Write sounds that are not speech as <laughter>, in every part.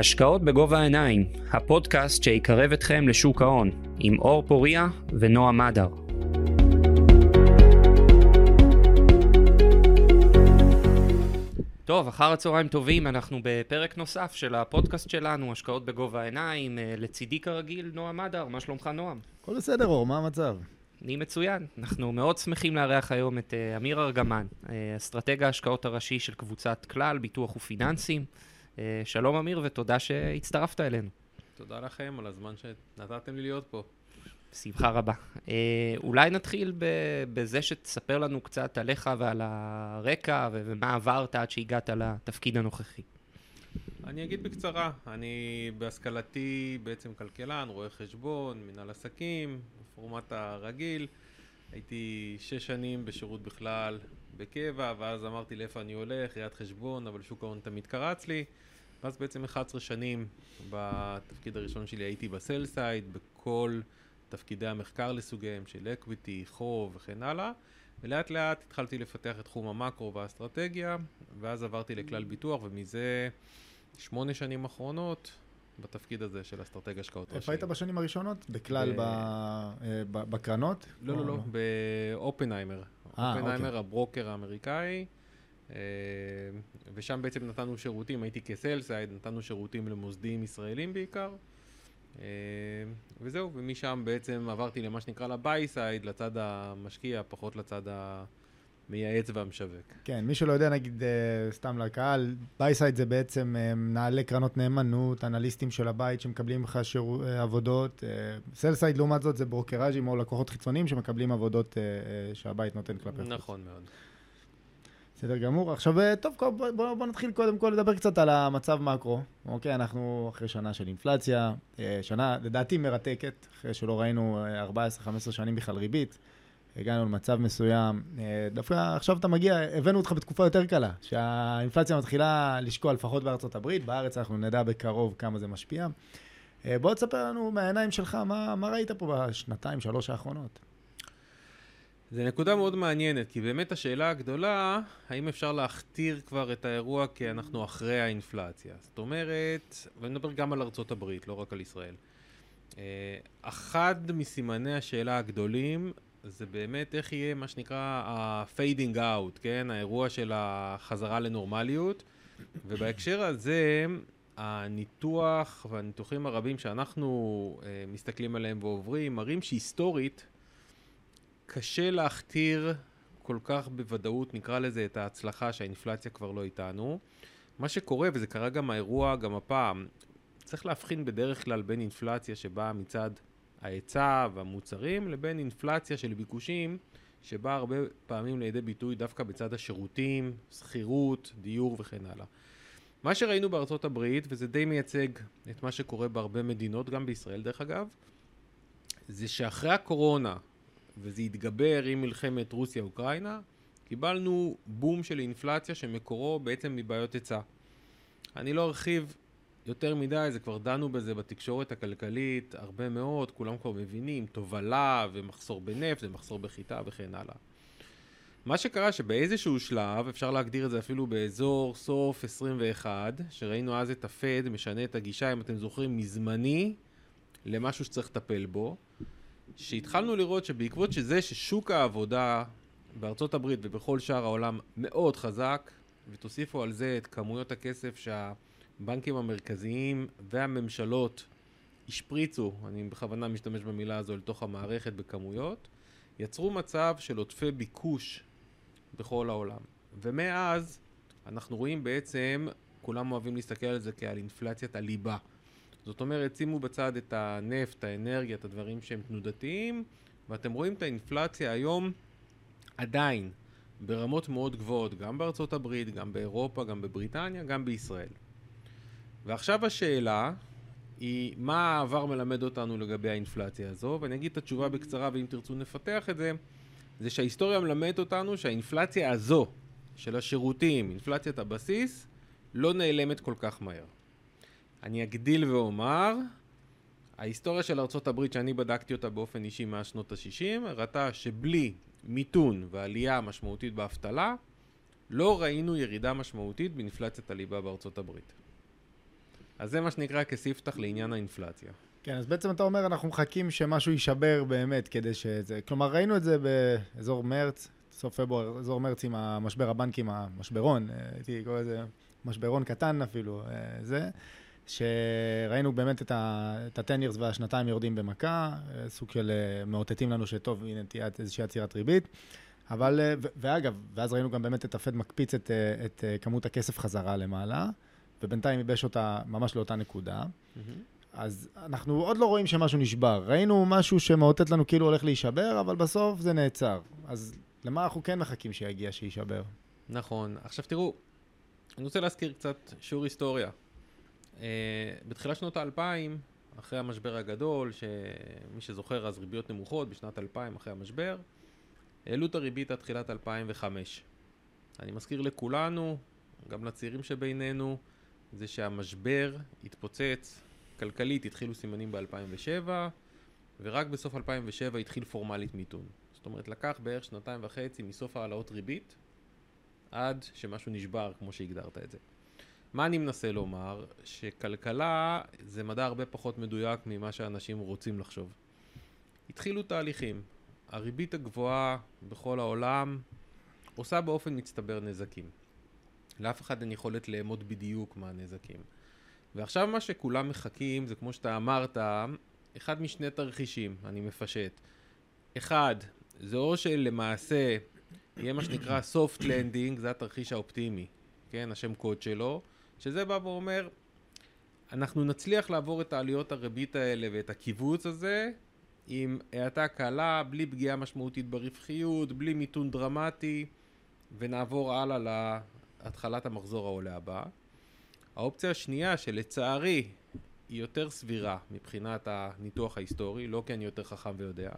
השקעות בגובה העיניים, הפודקאסט שיקרב אתכם לשוק ההון, עם אור פוריה ונועה מדר. טוב, אחר הצהריים טובים, אנחנו בפרק נוסף של הפודקאסט שלנו, השקעות בגובה העיניים. אה, לצידי כרגיל, נועה מדר, מה שלומך נועם? הכל בסדר אור, מה המצב? אני מצוין. אנחנו מאוד שמחים לארח היום את uh, אמיר ארגמן, uh, אסטרטג ההשקעות הראשי של קבוצת כלל, ביטוח ופיננסים. Uh, שלום אמיר ותודה שהצטרפת אלינו. תודה לכם על הזמן שנתתם לי להיות פה. בשמחה רבה. Uh, אולי נתחיל בזה שתספר לנו קצת עליך ועל הרקע ומה עברת עד שהגעת לתפקיד הנוכחי. אני אגיד בקצרה, אני בהשכלתי בעצם כלכלן, רואה חשבון, מנהל עסקים, בפורמט הרגיל. הייתי שש שנים בשירות בכלל בקבע, ואז אמרתי לאיפה אני הולך, ראיית חשבון, אבל שוק ההון תמיד קרץ לי. ואז בעצם 11 שנים בתפקיד הראשון שלי הייתי ב sell side, בכל תפקידי המחקר לסוגיהם של equity, חוב וכן הלאה. ולאט לאט התחלתי לפתח את תחום המקרו והאסטרטגיה, ואז עברתי לכלל ביטוח, ומזה שמונה שנים אחרונות בתפקיד הזה של אסטרטג השקעות ראשי. איפה היית בשנים הראשונות? בכלל ב... אה, בקרנות? לא, לא, לא, באופנהיימר. אה, אופנהיימר, אוקיי. הברוקר האמריקאי. אה, ושם בעצם נתנו שירותים, הייתי כ sell side, נתנו שירותים למוסדים ישראלים בעיקר. וזהו, ומשם בעצם עברתי למה שנקרא ל buy side, לצד המשקיע, פחות לצד ה... מייעץ והמשווק. כן, מי שלא יודע, נגיד, אה, סתם לקהל, buy side זה בעצם אה, מנהלי קרנות נאמנות, אנליסטים של הבית שמקבלים לך שיר, אה, עבודות. סלסייד, לעומת זאת, זה ברוקראז'ים או לקוחות חיצוניים שמקבלים עבודות שהבית נותן כלפי חוץ. נכון מאוד. בסדר גמור. עכשיו, טוב, בוא, בוא, בוא נתחיל קודם כל לדבר קצת על המצב מקרו. אוקיי, אנחנו אחרי שנה של אינפלציה, שנה לדעתי מרתקת, אחרי שלא ראינו 14-15 שנים בכלל ריבית. הגענו למצב מסוים, אה, דווקא עכשיו אתה מגיע, הבאנו אותך בתקופה יותר קלה, שהאינפלציה מתחילה לשקוע לפחות בארצות הברית, בארץ אנחנו נדע בקרוב כמה זה משפיע. אה, בוא תספר לנו מהעיניים שלך, מה, מה ראית פה בשנתיים, שלוש האחרונות? זו נקודה מאוד מעניינת, כי באמת השאלה הגדולה, האם אפשר להכתיר כבר את האירוע כי אנחנו אחרי האינפלציה. זאת אומרת, ואני מדבר גם על ארצות הברית, לא רק על ישראל. אה, אחד מסימני השאלה הגדולים זה באמת איך יהיה מה שנקרא ה-fading out, כן? האירוע של החזרה לנורמליות. ובהקשר הזה, הניתוח והניתוחים הרבים שאנחנו uh, מסתכלים עליהם ועוברים, מראים שהיסטורית קשה להכתיר כל כך בוודאות, נקרא לזה, את ההצלחה שהאינפלציה כבר לא איתנו. מה שקורה, וזה קרה גם האירוע, גם הפעם, צריך להבחין בדרך כלל בין אינפלציה שבאה מצד ההיצע והמוצרים לבין אינפלציה של ביקושים שבאה הרבה פעמים לידי ביטוי דווקא בצד השירותים, שכירות, דיור וכן הלאה. מה שראינו בארצות הברית, וזה די מייצג את מה שקורה בהרבה מדינות, גם בישראל דרך אגב, זה שאחרי הקורונה, וזה התגבר עם מלחמת רוסיה-אוקראינה, קיבלנו בום של אינפלציה שמקורו בעצם מבעיות היצע. אני לא ארחיב יותר מדי, זה כבר דנו בזה בתקשורת הכלכלית הרבה מאוד, כולם כבר מבינים, תובלה ומחסור בנפט ומחסור בחיטה וכן הלאה. מה שקרה שבאיזשהו שלב, אפשר להגדיר את זה אפילו באזור סוף 21, שראינו אז את הפד משנה את הגישה, אם אתם זוכרים, מזמני למשהו שצריך לטפל בו, שהתחלנו לראות שבעקבות שזה ששוק העבודה בארצות הברית ובכל שאר העולם מאוד חזק, ותוסיפו על זה את כמויות הכסף שה... הבנקים המרכזיים והממשלות השפריצו, אני בכוונה משתמש במילה הזו, לתוך המערכת בכמויות, יצרו מצב של עודפי ביקוש בכל העולם. ומאז אנחנו רואים בעצם, כולם אוהבים להסתכל על זה כעל אינפלציית הליבה. זאת אומרת, שימו בצד את הנפט, האנרגיה, את הדברים שהם תנודתיים, ואתם רואים את האינפלציה היום עדיין ברמות מאוד גבוהות, גם בארצות הברית, גם באירופה, גם בבריטניה, גם בישראל. ועכשיו השאלה היא, מה העבר מלמד אותנו לגבי האינפלציה הזו? ואני אגיד את התשובה בקצרה, ואם תרצו נפתח את זה, זה שההיסטוריה מלמדת אותנו שהאינפלציה הזו של השירותים, אינפלציית הבסיס, לא נעלמת כל כך מהר. אני אגדיל ואומר, ההיסטוריה של ארה"ב שאני בדקתי אותה באופן אישי מהשנות ה-60, הראתה שבלי מיתון ועלייה משמעותית באבטלה, לא ראינו ירידה משמעותית באינפלציית הליבה בארצות הברית. אז זה מה שנקרא כספתח לעניין האינפלציה. כן, אז בעצם אתה אומר, אנחנו מחכים שמשהו יישבר באמת כדי שזה... כלומר, ראינו את זה באזור מרץ, סוף פברואר, אזור מרץ עם המשבר הבנקים, המשברון, אה, הייתי קורא לזה משברון קטן אפילו, אה, זה, שראינו באמת את ה-10 years והשנתיים יורדים במכה, אה, סוג של מאותתים לנו שטוב, הנה תהיה איזושהי עצירת ריבית. אבל, ואגב, ואז ראינו גם באמת את הפד מקפיץ את, את כמות הכסף חזרה למעלה, ובינתיים ייבש אותה ממש לאותה נקודה. Mm-hmm. אז אנחנו עוד לא רואים שמשהו נשבר. ראינו משהו שמאותת לנו כאילו הולך להישבר, אבל בסוף זה נעצר. אז למה אנחנו כן מחכים שיגיע שיישבר? נכון. עכשיו תראו, אני רוצה להזכיר קצת שיעור היסטוריה. Uh, בתחילת שנות האלפיים, אחרי המשבר הגדול, שמי שזוכר אז ריביות נמוכות בשנת 2000 אחרי המשבר, העלו את הריבית עד תחילת 2005. אני מזכיר לכולנו, גם לצעירים שבינינו, זה שהמשבר התפוצץ כלכלית התחילו סימנים ב-2007, ורק בסוף 2007 התחיל פורמלית מיתון. זאת אומרת, לקח בערך שנתיים וחצי מסוף העלאות ריבית, עד שמשהו נשבר, כמו שהגדרת את זה. מה אני מנסה לומר? שכלכלה זה מדע הרבה פחות מדויק ממה שאנשים רוצים לחשוב. התחילו תהליכים. הריבית הגבוהה בכל העולם עושה באופן מצטבר נזקים. לאף אחד אין יכולת לאמוד בדיוק מה הנזקים. ועכשיו מה שכולם מחכים זה כמו שאתה אמרת, אחד משני תרחישים, אני מפשט. אחד, זה או שלמעשה יהיה מה שנקרא <clears throat> soft landing, זה התרחיש האופטימי, כן, השם קוד שלו, שזה בא ואומר, אנחנו נצליח לעבור את העליות הריבית האלה ואת הקיבוץ הזה עם האטה קלה, בלי פגיעה משמעותית ברווחיות, בלי מיתון דרמטי, ונעבור הלאה להתחלת המחזור העולה הבא. האופציה השנייה, שלצערי היא יותר סבירה מבחינת הניתוח ההיסטורי, לא כי אני יותר חכם ויודע,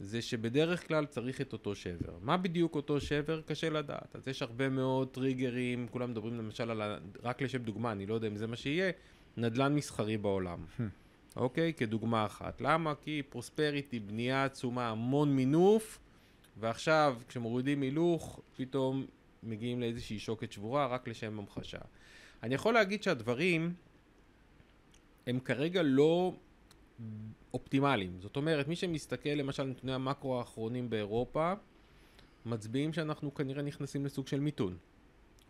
זה שבדרך כלל צריך את אותו שבר. מה בדיוק אותו שבר? קשה לדעת. אז יש הרבה מאוד טריגרים, כולם מדברים למשל על, ה... רק לשם דוגמה, אני לא יודע אם זה מה שיהיה, נדל"ן מסחרי בעולם. אוקיי? כדוגמה אחת. למה? כי פרוספריטי, בנייה עצומה, המון מינוף, ועכשיו כשמורידים הילוך, פתאום מגיעים לאיזושהי שוקת שבורה, רק לשם המחשה. אני יכול להגיד שהדברים הם כרגע לא אופטימליים. זאת אומרת, מי שמסתכל למשל על נתוני המקרו האחרונים באירופה, מצביעים שאנחנו כנראה נכנסים לסוג של מיתון,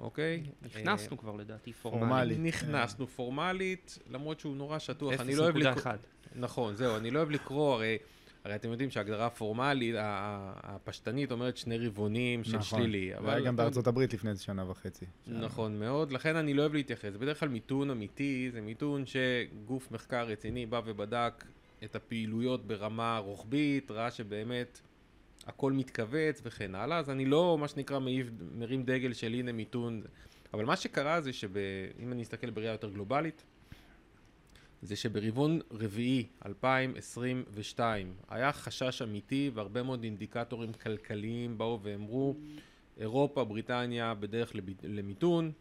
אוקיי? נכנסנו כבר לדעתי פורמלית. נכנסנו פורמלית, למרות שהוא נורא שטוח. 0.1. נכון, זהו, אני לא אוהב לקרוא, הרי... הרי אתם יודעים שההגדרה הפורמלית, הפשטנית אומרת שני רבעונים של נכון. שלילי. נכון, והיה גם בארצות הברית לפני איזה שנה וחצי. נכון מאוד, לכן אני לא אוהב להתייחס. בדרך כלל מיתון אמיתי זה מיתון שגוף מחקר רציני בא ובדק את הפעילויות ברמה רוחבית, ראה שבאמת הכל מתכווץ וכן הלאה, אז אני לא, מה שנקרא, מעיב, מרים דגל של הנה מיתון. אבל מה שקרה זה שאם אני אסתכל בראייה יותר גלובלית, זה שברבעון רביעי 2022 היה חשש אמיתי והרבה מאוד אינדיקטורים כלכליים באו ואמרו אירופה, בריטניה בדרך למיתון,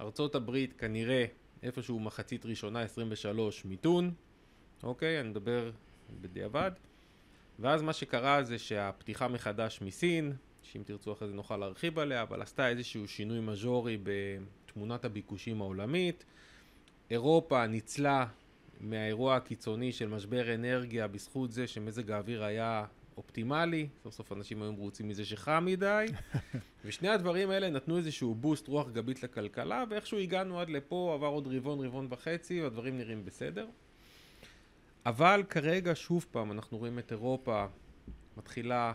ארצות הברית כנראה איפשהו מחצית ראשונה 23 מיתון, אוקיי, אני מדבר בדיעבד, ואז מה שקרה זה שהפתיחה מחדש מסין, שאם תרצו אחרי זה נוכל להרחיב עליה, אבל עשתה איזשהו שינוי מז'ורי בתמונת הביקושים העולמית, אירופה ניצלה מהאירוע הקיצוני של משבר אנרגיה בזכות זה שמזג האוויר היה אופטימלי, סוף סוף אנשים היו מרוצים מזה שחם מדי, <laughs> ושני הדברים האלה נתנו איזשהו בוסט רוח גבית לכלכלה, ואיכשהו הגענו עד לפה, עבר עוד רבעון, רבעון וחצי, והדברים נראים בסדר. אבל כרגע, שוב פעם, אנחנו רואים את אירופה מתחילה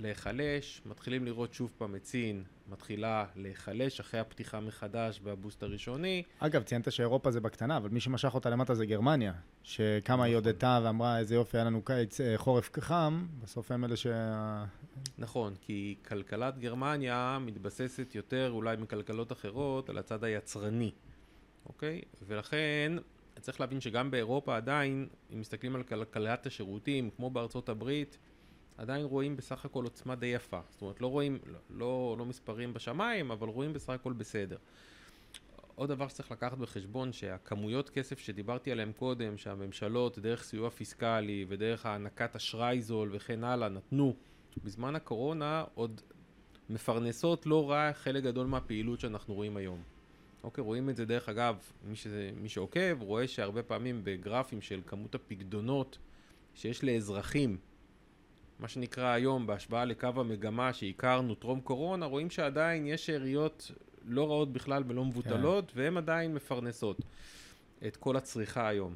להיחלש, מתחילים לראות שוב פעם את סין מתחילה להיחלש אחרי הפתיחה מחדש והבוסט הראשוני. אגב, ציינת שאירופה זה בקטנה, אבל מי שמשך אותה למטה זה גרמניה, שכמה נכון. היא הודתה ואמרה איזה יופי היה לנו קיץ, אה, חורף חם, בסוף הם אלה ש... נכון, כי כלכלת גרמניה מתבססת יותר אולי מכלכלות אחרות על הצד היצרני, אוקיי? ולכן צריך להבין שגם באירופה עדיין, אם מסתכלים על כלכלת השירותים, כמו בארצות הברית, עדיין רואים בסך הכל עוצמה די יפה. זאת אומרת, לא רואים, לא, לא, לא מספרים בשמיים, אבל רואים בסך הכל בסדר. עוד דבר שצריך לקחת בחשבון, שהכמויות כסף שדיברתי עליהן קודם, שהממשלות דרך סיוע פיסקלי ודרך הענקת אשראי זול וכן הלאה נתנו בזמן הקורונה, עוד מפרנסות לא רע חלק גדול מהפעילות שאנחנו רואים היום. אוקיי, רואים את זה דרך אגב, מי, שזה, מי שעוקב רואה שהרבה פעמים בגרפים של כמות הפקדונות שיש לאזרחים, מה שנקרא היום בהשוואה לקו המגמה שהכרנו טרום קורונה, רואים שעדיין יש שאריות לא רעות בכלל ולא מבוטלות, כן. והן עדיין מפרנסות את כל הצריכה היום.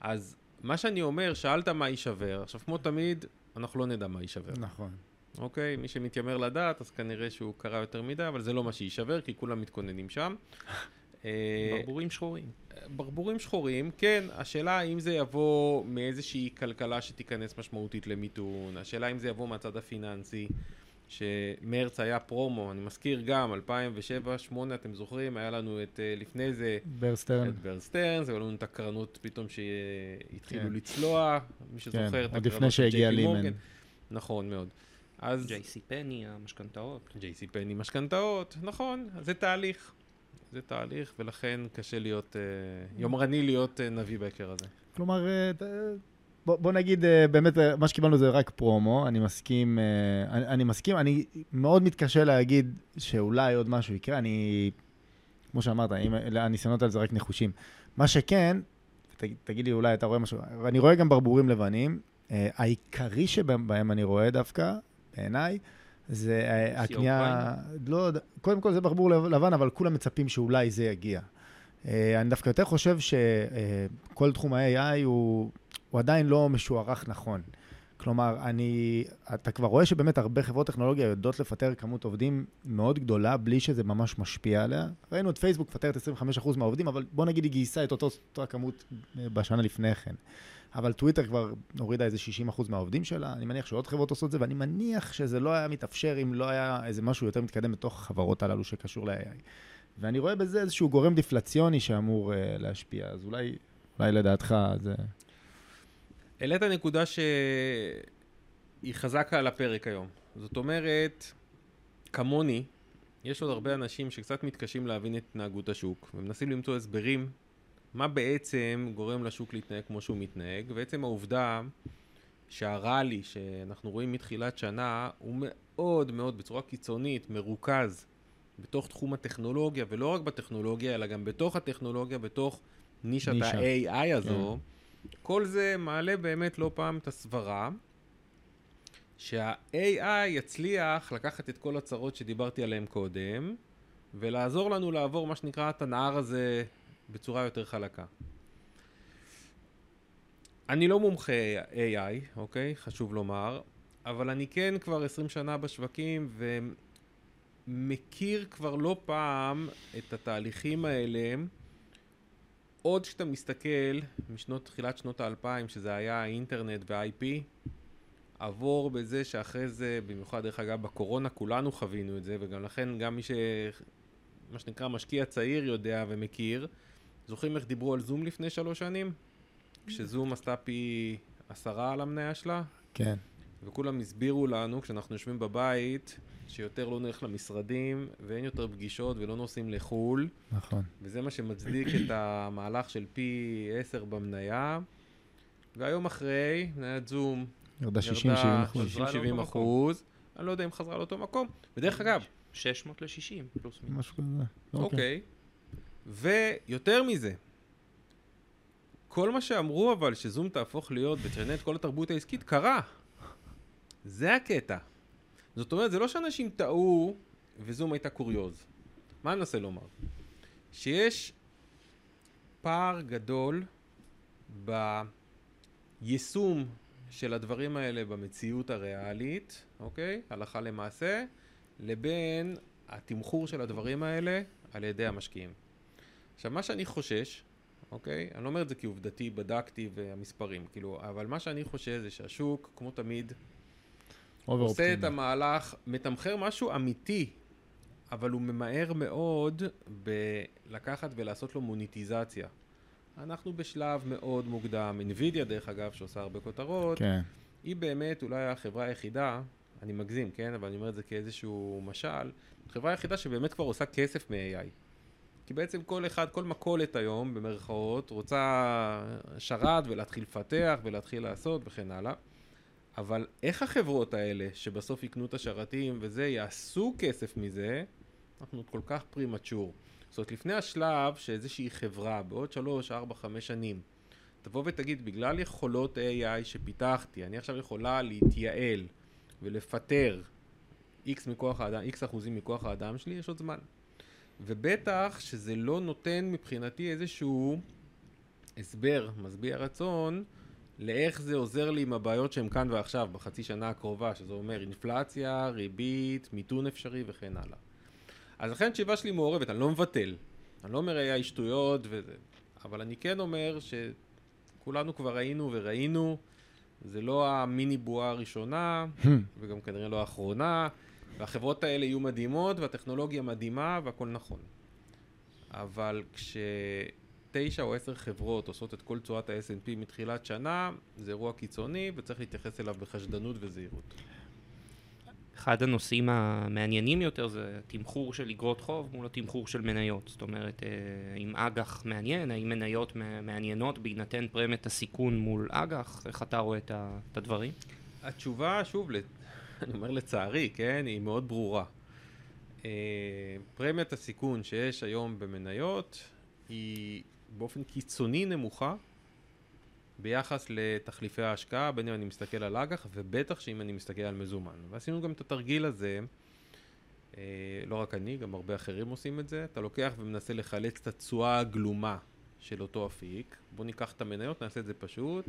אז מה שאני אומר, שאלת מה יישבר, עכשיו כמו תמיד, אנחנו לא נדע מה יישבר. נכון. אוקיי? מי שמתיימר לדעת, אז כנראה שהוא קרא יותר מדי, אבל זה לא מה שיישבר, כי כולם מתכוננים שם. אה, ברבורים שחורים. ברבורים שחורים, כן, השאלה האם זה יבוא מאיזושהי כלכלה שתיכנס משמעותית למיתון, השאלה אם זה יבוא מהצד הפיננסי, שמרץ היה פרומו, אני מזכיר גם, 2007-2008, אתם זוכרים, היה לנו את, אה, לפני זה, בר סטרנס, את בר סטרנס, זה היו לנו את הקרנות פתאום שהתחילו כן. לצלוע, מי שזוכר כן, את עוד לפני שהגיע לימן. נכון מאוד. אז... ג'ייסי פני, המשכנתאות. ג'ייסי פני, משכנתאות, נכון, זה תהליך. זה תהליך, ולכן קשה להיות, uh, יומרני להיות uh, נביא בהקשר הזה. כלומר, uh, בוא, בוא נגיד, באמת, מה שקיבלנו זה רק פרומו, אני מסכים, אני, אני מסכים, אני מאוד מתקשה להגיד שאולי עוד משהו יקרה, אני, כמו שאמרת, הניסיונות האלה זה רק נחושים. מה שכן, ת, תגיד לי, אולי אתה רואה משהו, אני רואה גם ברבורים לבנים, העיקרי שבהם אני רואה דווקא, בעיניי, זה אה, הקנייה, לא, קודם כל זה ברבור לבן, אבל כולם מצפים שאולי זה יגיע. אה, אני דווקא יותר חושב שכל אה, תחום ה-AI הוא, הוא עדיין לא משוערך נכון. כלומר, אני, אתה כבר רואה שבאמת הרבה חברות טכנולוגיה יודעות לפטר כמות עובדים מאוד גדולה, בלי שזה ממש משפיע עליה. ראינו את פייסבוק מפטרת 25% מהעובדים, אבל בוא נגיד היא גייסה את אותו, אותה כמות בשנה לפני כן. אבל טוויטר כבר הורידה איזה 60% מהעובדים שלה, אני מניח שעוד חברות עושות את זה, ואני מניח שזה לא היה מתאפשר אם לא היה איזה משהו יותר מתקדם בתוך החברות הללו שקשור ל-AI. ואני רואה בזה איזשהו גורם דיפלציוני שאמור uh, להשפיע, אז אולי, אולי לדעתך זה... העלית נקודה שהיא חזקה על הפרק היום. זאת אומרת, כמוני, יש עוד הרבה אנשים שקצת מתקשים להבין את התנהגות השוק, ומנסים למצוא הסברים מה בעצם גורם לשוק להתנהג כמו שהוא מתנהג, ועצם העובדה שהראלי שאנחנו רואים מתחילת שנה הוא מאוד מאוד בצורה קיצונית מרוכז בתוך תחום הטכנולוגיה, ולא רק בטכנולוגיה, אלא גם בתוך הטכנולוגיה, בתוך נישת ה-AI הזו, yeah. כל זה מעלה באמת לא פעם את הסברה שה-AI יצליח לקחת את כל הצרות שדיברתי עליהן קודם, ולעזור לנו לעבור מה שנקרא את הנהר הזה בצורה יותר חלקה. אני לא מומחה AI, אוקיי? חשוב לומר, אבל אני כן כבר 20 שנה בשווקים ומכיר כבר לא פעם את התהליכים האלה. עוד כשאתה מסתכל משנות, תחילת שנות האלפיים, שזה היה האינטרנט וה-IP, עבור בזה שאחרי זה, במיוחד דרך אגב בקורונה, כולנו חווינו את זה, וגם לכן גם מי ש... מה שנקרא משקיע צעיר יודע ומכיר, זוכרים איך דיברו על זום לפני שלוש שנים? כשזום עשתה פי עשרה על המניה שלה? כן. וכולם הסבירו לנו, כשאנחנו יושבים בבית, שיותר לא נלך למשרדים, ואין יותר פגישות ולא נוסעים לחו"ל. נכון. וזה מה שמצדיק את המהלך של פי עשר במניה. והיום אחרי, מניית זום ירדה 60-70 אחוז. אני לא יודע אם חזרה לאותו מקום. ודרך אגב... 600 ל-60, פלוס מינוס. משהו כזה. אוקיי. ויותר מזה, כל מה שאמרו אבל שזום תהפוך להיות ותשנה את כל התרבות העסקית, קרה. זה הקטע. זאת אומרת, זה לא שאנשים טעו וזום הייתה קוריוז. מה אני מנסה לומר? שיש פער גדול ביישום של הדברים האלה במציאות הריאלית, אוקיי? הלכה למעשה, לבין התמחור של הדברים האלה על ידי המשקיעים. עכשיו, מה שאני חושש, אוקיי? אני לא אומר את זה כי עובדתי בדקתי והמספרים, כאילו, אבל מה שאני חושש זה שהשוק, כמו תמיד, עושה את המהלך, מתמחר משהו אמיתי, אבל הוא ממהר מאוד בלקחת ולעשות לו מוניטיזציה. אנחנו בשלב מאוד מוקדם, NVIDIA דרך אגב, שעושה הרבה כותרות, כן. היא באמת אולי החברה היחידה, אני מגזים, כן? אבל אני אומר את זה כאיזשהו משל, החברה היחידה שבאמת כבר עושה כסף מ-AI. כי בעצם כל אחד, כל מכולת היום, במרכאות, רוצה שרת ולהתחיל לפתח ולהתחיל לעשות וכן הלאה. אבל איך החברות האלה, שבסוף יקנו את השרתים וזה, יעשו כסף מזה, אנחנו כל כך פרימצ'ור. זאת אומרת, לפני השלב שאיזושהי חברה בעוד שלוש, ארבע, חמש שנים תבוא ותגיד, בגלל יכולות AI שפיתחתי, אני עכשיו יכולה להתייעל ולפטר X מכוח האדם, X אחוזים מכוח האדם שלי, יש עוד זמן. ובטח שזה לא נותן מבחינתי איזשהו הסבר, משביע רצון, לאיך זה עוזר לי עם הבעיות שהן כאן ועכשיו, בחצי שנה הקרובה, שזה אומר אינפלציה, ריבית, מיתון אפשרי וכן הלאה. אז לכן התשובה שלי מעורבת, אני לא מבטל. אני לא אומר היה שטויות וזה, אבל אני כן אומר שכולנו כבר ראינו וראינו, זה לא המיני בועה הראשונה, וגם כנראה לא האחרונה, והחברות האלה יהיו מדהימות, והטכנולוגיה מדהימה, והכל נכון. אבל כשתשע או עשר חברות עושות את כל תשואת ה snp מתחילת שנה, זה אירוע קיצוני, וצריך להתייחס אליו בחשדנות וזהירות. אחד הנושאים המעניינים יותר זה תמחור של אגרות חוב מול התמחור של מניות. זאת אומרת, אם אה, אג"ח מעניין, האם מניות מעניינות בהינתן פרמיית הסיכון מול אג"ח? איך אתה רואה את הדברים? התשובה, שוב, אני אומר לצערי, כן, היא מאוד ברורה. אה, פרמיית הסיכון שיש היום במניות היא באופן קיצוני נמוכה ביחס לתחליפי ההשקעה, בין אם אני מסתכל על אג"ח ובטח שאם אני מסתכל על מזומן. ועשינו גם את התרגיל הזה, אה, לא רק אני, גם הרבה אחרים עושים את זה. אתה לוקח ומנסה לחלץ את התשואה הגלומה של אותו אפיק. בוא ניקח את המניות, נעשה את זה פשוט.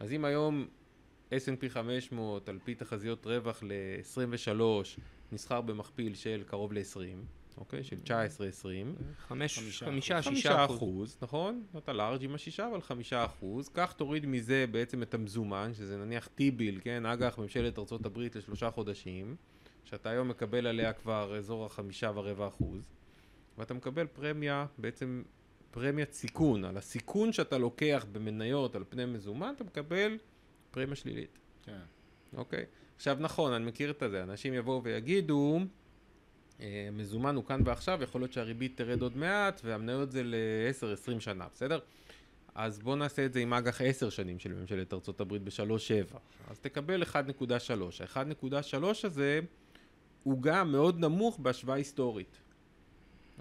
אז אם היום S&P 500 על פי תחזיות רווח ל-23 נסחר במכפיל של קרוב ל-20, אוקיי? של 19-20. חמישה, שישה אחוז. נכון? אתה לארג' עם השישה, אבל חמישה אחוז. כך תוריד מזה בעצם את המזומן, שזה נניח טיביל, כן? אג"ח ממשלת ארה"ב לשלושה חודשים, שאתה היום מקבל עליה כבר אזור החמישה ורבע אחוז, ואתה מקבל פרמיה, בעצם פרמיית סיכון. על הסיכון שאתה לוקח במניות על פני מזומן, אתה מקבל פרמיה שלילית. כן. אוקיי? עכשיו נכון, אני מכיר את זה, אנשים יבואו ויגידו, אה, מזומן הוא כאן ועכשיו, יכול להיות שהריבית תרד עוד מעט, והמניות זה ל-10-20 שנה, בסדר? אז בואו נעשה את זה עם אג"ח 10 שנים של ממשלת ארה"ב ב-3.7. אז תקבל 1.3. ה-1.3 הזה הוא גם מאוד נמוך בהשוואה היסטורית,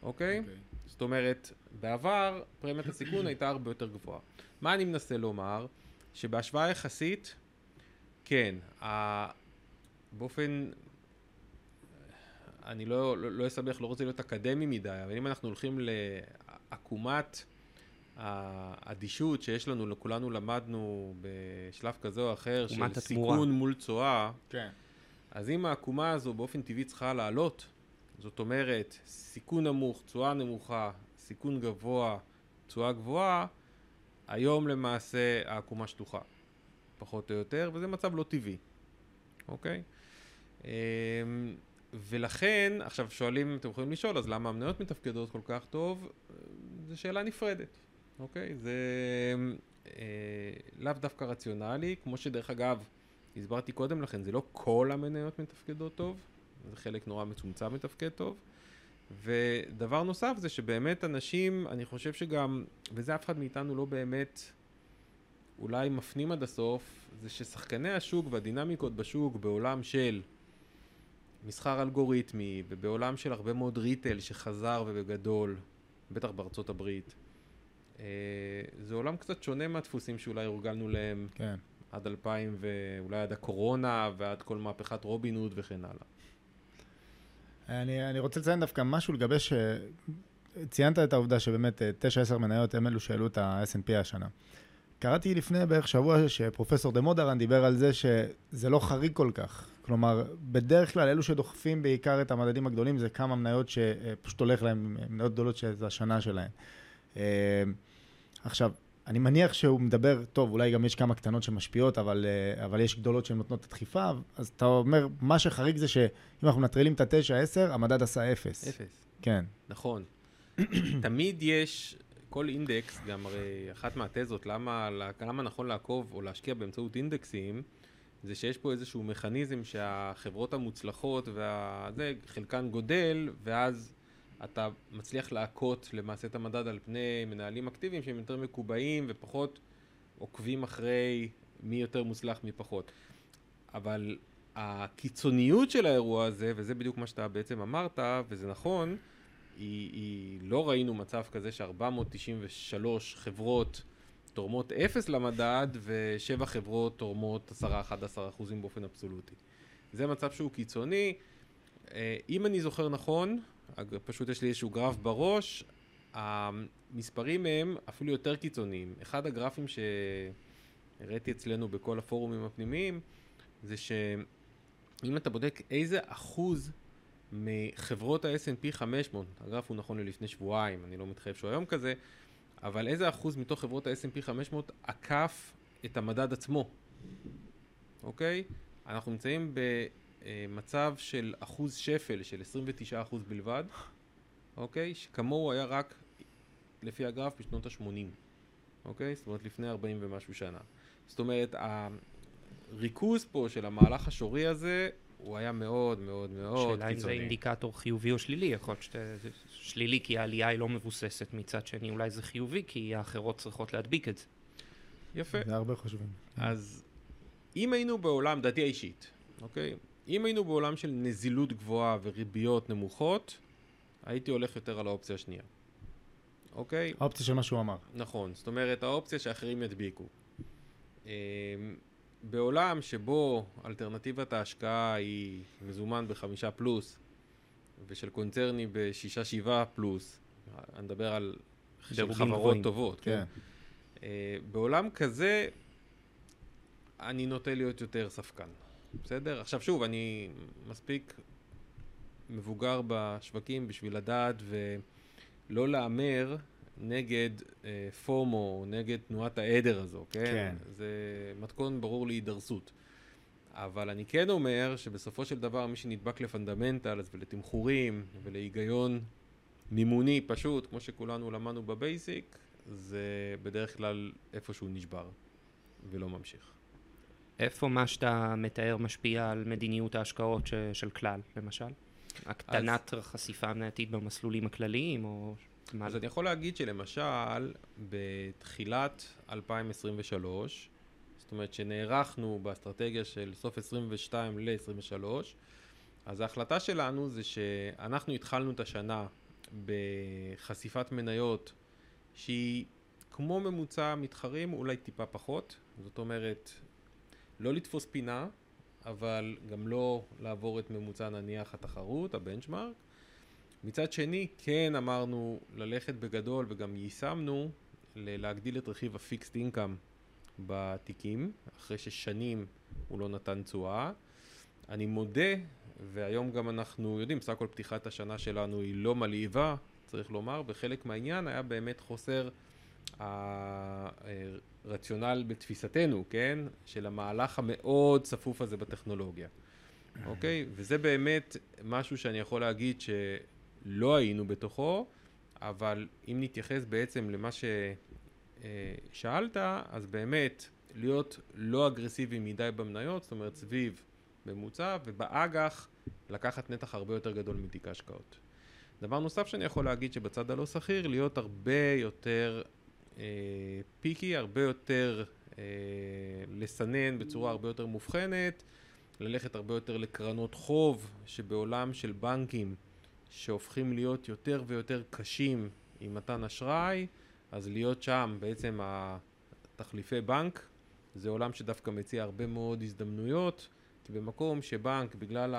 אוקיי? אוקיי. זאת אומרת, בעבר פרמיית הסיכון הייתה הרבה יותר גבוהה. מה אני מנסה לומר? שבהשוואה יחסית, כן, ה... באופן, אני לא, לא, לא אסבך, לא רוצה להיות אקדמי מדי, אבל אם אנחנו הולכים לעקומת האדישות שיש לנו, לכולנו למדנו בשלב כזה או אחר, של התמורה. סיכון מול תשואה, כן. אז אם העקומה הזו באופן טבעי צריכה לעלות, זאת אומרת, סיכון נמוך, תשואה נמוכה, סיכון גבוה, תשואה גבוהה, היום למעשה העקומה שטוחה, פחות או יותר, וזה מצב לא טבעי, אוקיי? אמ, ולכן, עכשיו שואלים, אתם יכולים לשאול, אז למה המניות מתפקדות כל כך טוב? זו שאלה נפרדת, אוקיי? זה אה, לאו דווקא רציונלי, כמו שדרך אגב, הסברתי קודם לכן, זה לא כל המניות מתפקדות טוב, זה חלק נורא מצומצם מתפקד טוב. ודבר נוסף זה שבאמת אנשים, אני חושב שגם, וזה אף אחד מאיתנו לא באמת אולי מפנים עד הסוף, זה ששחקני השוק והדינמיקות בשוק בעולם של מסחר אלגוריתמי ובעולם של הרבה מאוד ריטל שחזר ובגדול, בטח בארצות הברית, אה, זה עולם קצת שונה מהדפוסים שאולי הורגלנו להם כן. עד 2000 ואולי עד הקורונה ועד כל מהפכת רובין הוד וכן הלאה. אני, אני רוצה לציין דווקא משהו לגבי ש... ציינת את העובדה שבאמת 9-10 אה, מניות הם אלו שהעלו את ה snp השנה. קראתי לפני בערך שבוע שפרופסור דה מודרן דיבר על זה שזה לא חריג כל כך. כלומר, בדרך כלל אלו שדוחפים בעיקר את המדדים הגדולים זה כמה מניות שפשוט הולך להם, מניות גדולות שזה השנה שלהם. אה, עכשיו, אני מניח שהוא מדבר, טוב, אולי גם יש כמה קטנות שמשפיעות, אבל, אה, אבל יש גדולות שהן נותנות את הדחיפה, אז אתה אומר, מה שחריג זה שאם אנחנו מנטרלים את התשע, עשר, המדד עשה אפס. אפס. כן. נכון. <clears throat> תמיד יש, כל אינדקס, גם הרי אחת מהתזות, למה, למה נכון לעקוב או להשקיע באמצעות אינדקסים, זה שיש פה איזשהו מכניזם שהחברות המוצלחות והזה, חלקן גודל, ואז אתה מצליח להכות למעשה את המדד על פני מנהלים אקטיביים שהם יותר מקובעים ופחות עוקבים אחרי מי יותר מוצלח מי פחות. אבל הקיצוניות של האירוע הזה, וזה בדיוק מה שאתה בעצם אמרת, וזה נכון, היא, היא לא ראינו מצב כזה ש-493 חברות תורמות אפס למדד ושבע חברות תורמות 10-11 אחוזים באופן אבסולוטי. זה מצב שהוא קיצוני. אה, אם אני זוכר נכון, פשוט יש לי איזשהו גרף בראש, המספרים הם אפילו יותר קיצוניים. אחד הגרפים שהראיתי אצלנו בכל הפורומים הפנימיים, זה שאם אתה בודק איזה אחוז מחברות ה-S&P 500, הגרף הוא נכון ללפני שבועיים, אני לא מתחייב שהוא היום כזה, אבל איזה אחוז מתוך חברות ה-S&P 500 עקף את המדד עצמו, אוקיי? אנחנו נמצאים במצב של אחוז שפל של 29 אחוז בלבד, אוקיי? שכמוהו היה רק לפי הגרף בשנות ה-80, אוקיי? זאת אומרת לפני 40 ומשהו שנה. זאת אומרת, הריכוז פה של המהלך השורי הזה הוא היה מאוד מאוד מאוד קיצוני. שאלה אם זה אינדיקטור חיובי או שלילי, יכול להיות שזה שלילי כי העלייה היא לא מבוססת, מצד שני אולי זה חיובי כי האחרות צריכות להדביק את זה. יפה. זה הרבה חושבים. אז אם היינו בעולם, דעתי האישית, אוקיי? אם היינו בעולם של נזילות גבוהה וריביות נמוכות, הייתי הולך יותר על האופציה השנייה. אוקיי? האופציה של מה שהוא אמר. נכון, זאת אומרת האופציה שאחרים ידביקו. אמ, בעולם שבו אלטרנטיבת ההשקעה היא מזומן בחמישה פלוס ושל קונצרני בשישה שבעה פלוס, אני מדבר על חברות גבוהים. טובות, כן. כן. Uh, בעולם כזה אני נוטה להיות יותר ספקן, בסדר? עכשיו שוב, אני מספיק מבוגר בשווקים בשביל לדעת ולא להמר נגד אה, פומו, נגד תנועת העדר הזו, כן? כן. זה מתכון ברור להידרסות. אבל אני כן אומר שבסופו של דבר מי שנדבק לפונדמנטלס ולתמחורים ולהיגיון מימוני פשוט, כמו שכולנו למדנו בבייסיק, זה בדרך כלל איפשהו נשבר ולא ממשיך. איפה מה שאתה מתאר משפיע על מדיניות ההשקעות ש- של כלל, למשל? הקטנת אז... חשיפה מנייתית במסלולים הכלליים, או מה אז אני יכול להגיד שלמשל, בתחילת 2023, זאת אומרת שנערכנו באסטרטגיה של סוף 22 ל-23, אז ההחלטה שלנו זה שאנחנו התחלנו את השנה בחשיפת מניות שהיא כמו ממוצע מתחרים, אולי טיפה פחות, זאת אומרת, לא לתפוס פינה, אבל גם לא לעבור את ממוצע נניח התחרות, הבנצ'מארק, מצד שני, כן אמרנו ללכת בגדול וגם יישמנו להגדיל את רכיב הפיקסט אינקאם בתיקים, אחרי ששנים הוא לא נתן תשואה. אני מודה, והיום גם אנחנו יודעים, סך הכל פתיחת השנה שלנו היא לא מלהיבה, צריך לומר, וחלק מהעניין היה באמת חוסר הרציונל בתפיסתנו, כן? של המהלך המאוד צפוף הזה בטכנולוגיה. אוקיי? וזה באמת משהו שאני יכול להגיד ש... לא היינו בתוכו, אבל אם נתייחס בעצם למה ששאלת, אז באמת להיות לא אגרסיבי מדי במניות, זאת אומרת סביב ממוצע, ובאג"ח לקחת נתח הרבה יותר גדול מתיק ההשקעות. דבר נוסף שאני יכול להגיד שבצד הלא שכיר, להיות הרבה יותר אה, פיקי, הרבה יותר אה, לסנן בצורה הרבה יותר מובחנת, ללכת הרבה יותר לקרנות חוב, שבעולם של בנקים שהופכים להיות יותר ויותר קשים עם מתן אשראי, אז להיות שם בעצם התחליפי בנק, זה עולם שדווקא מציע הרבה מאוד הזדמנויות, כי במקום שבנק בגלל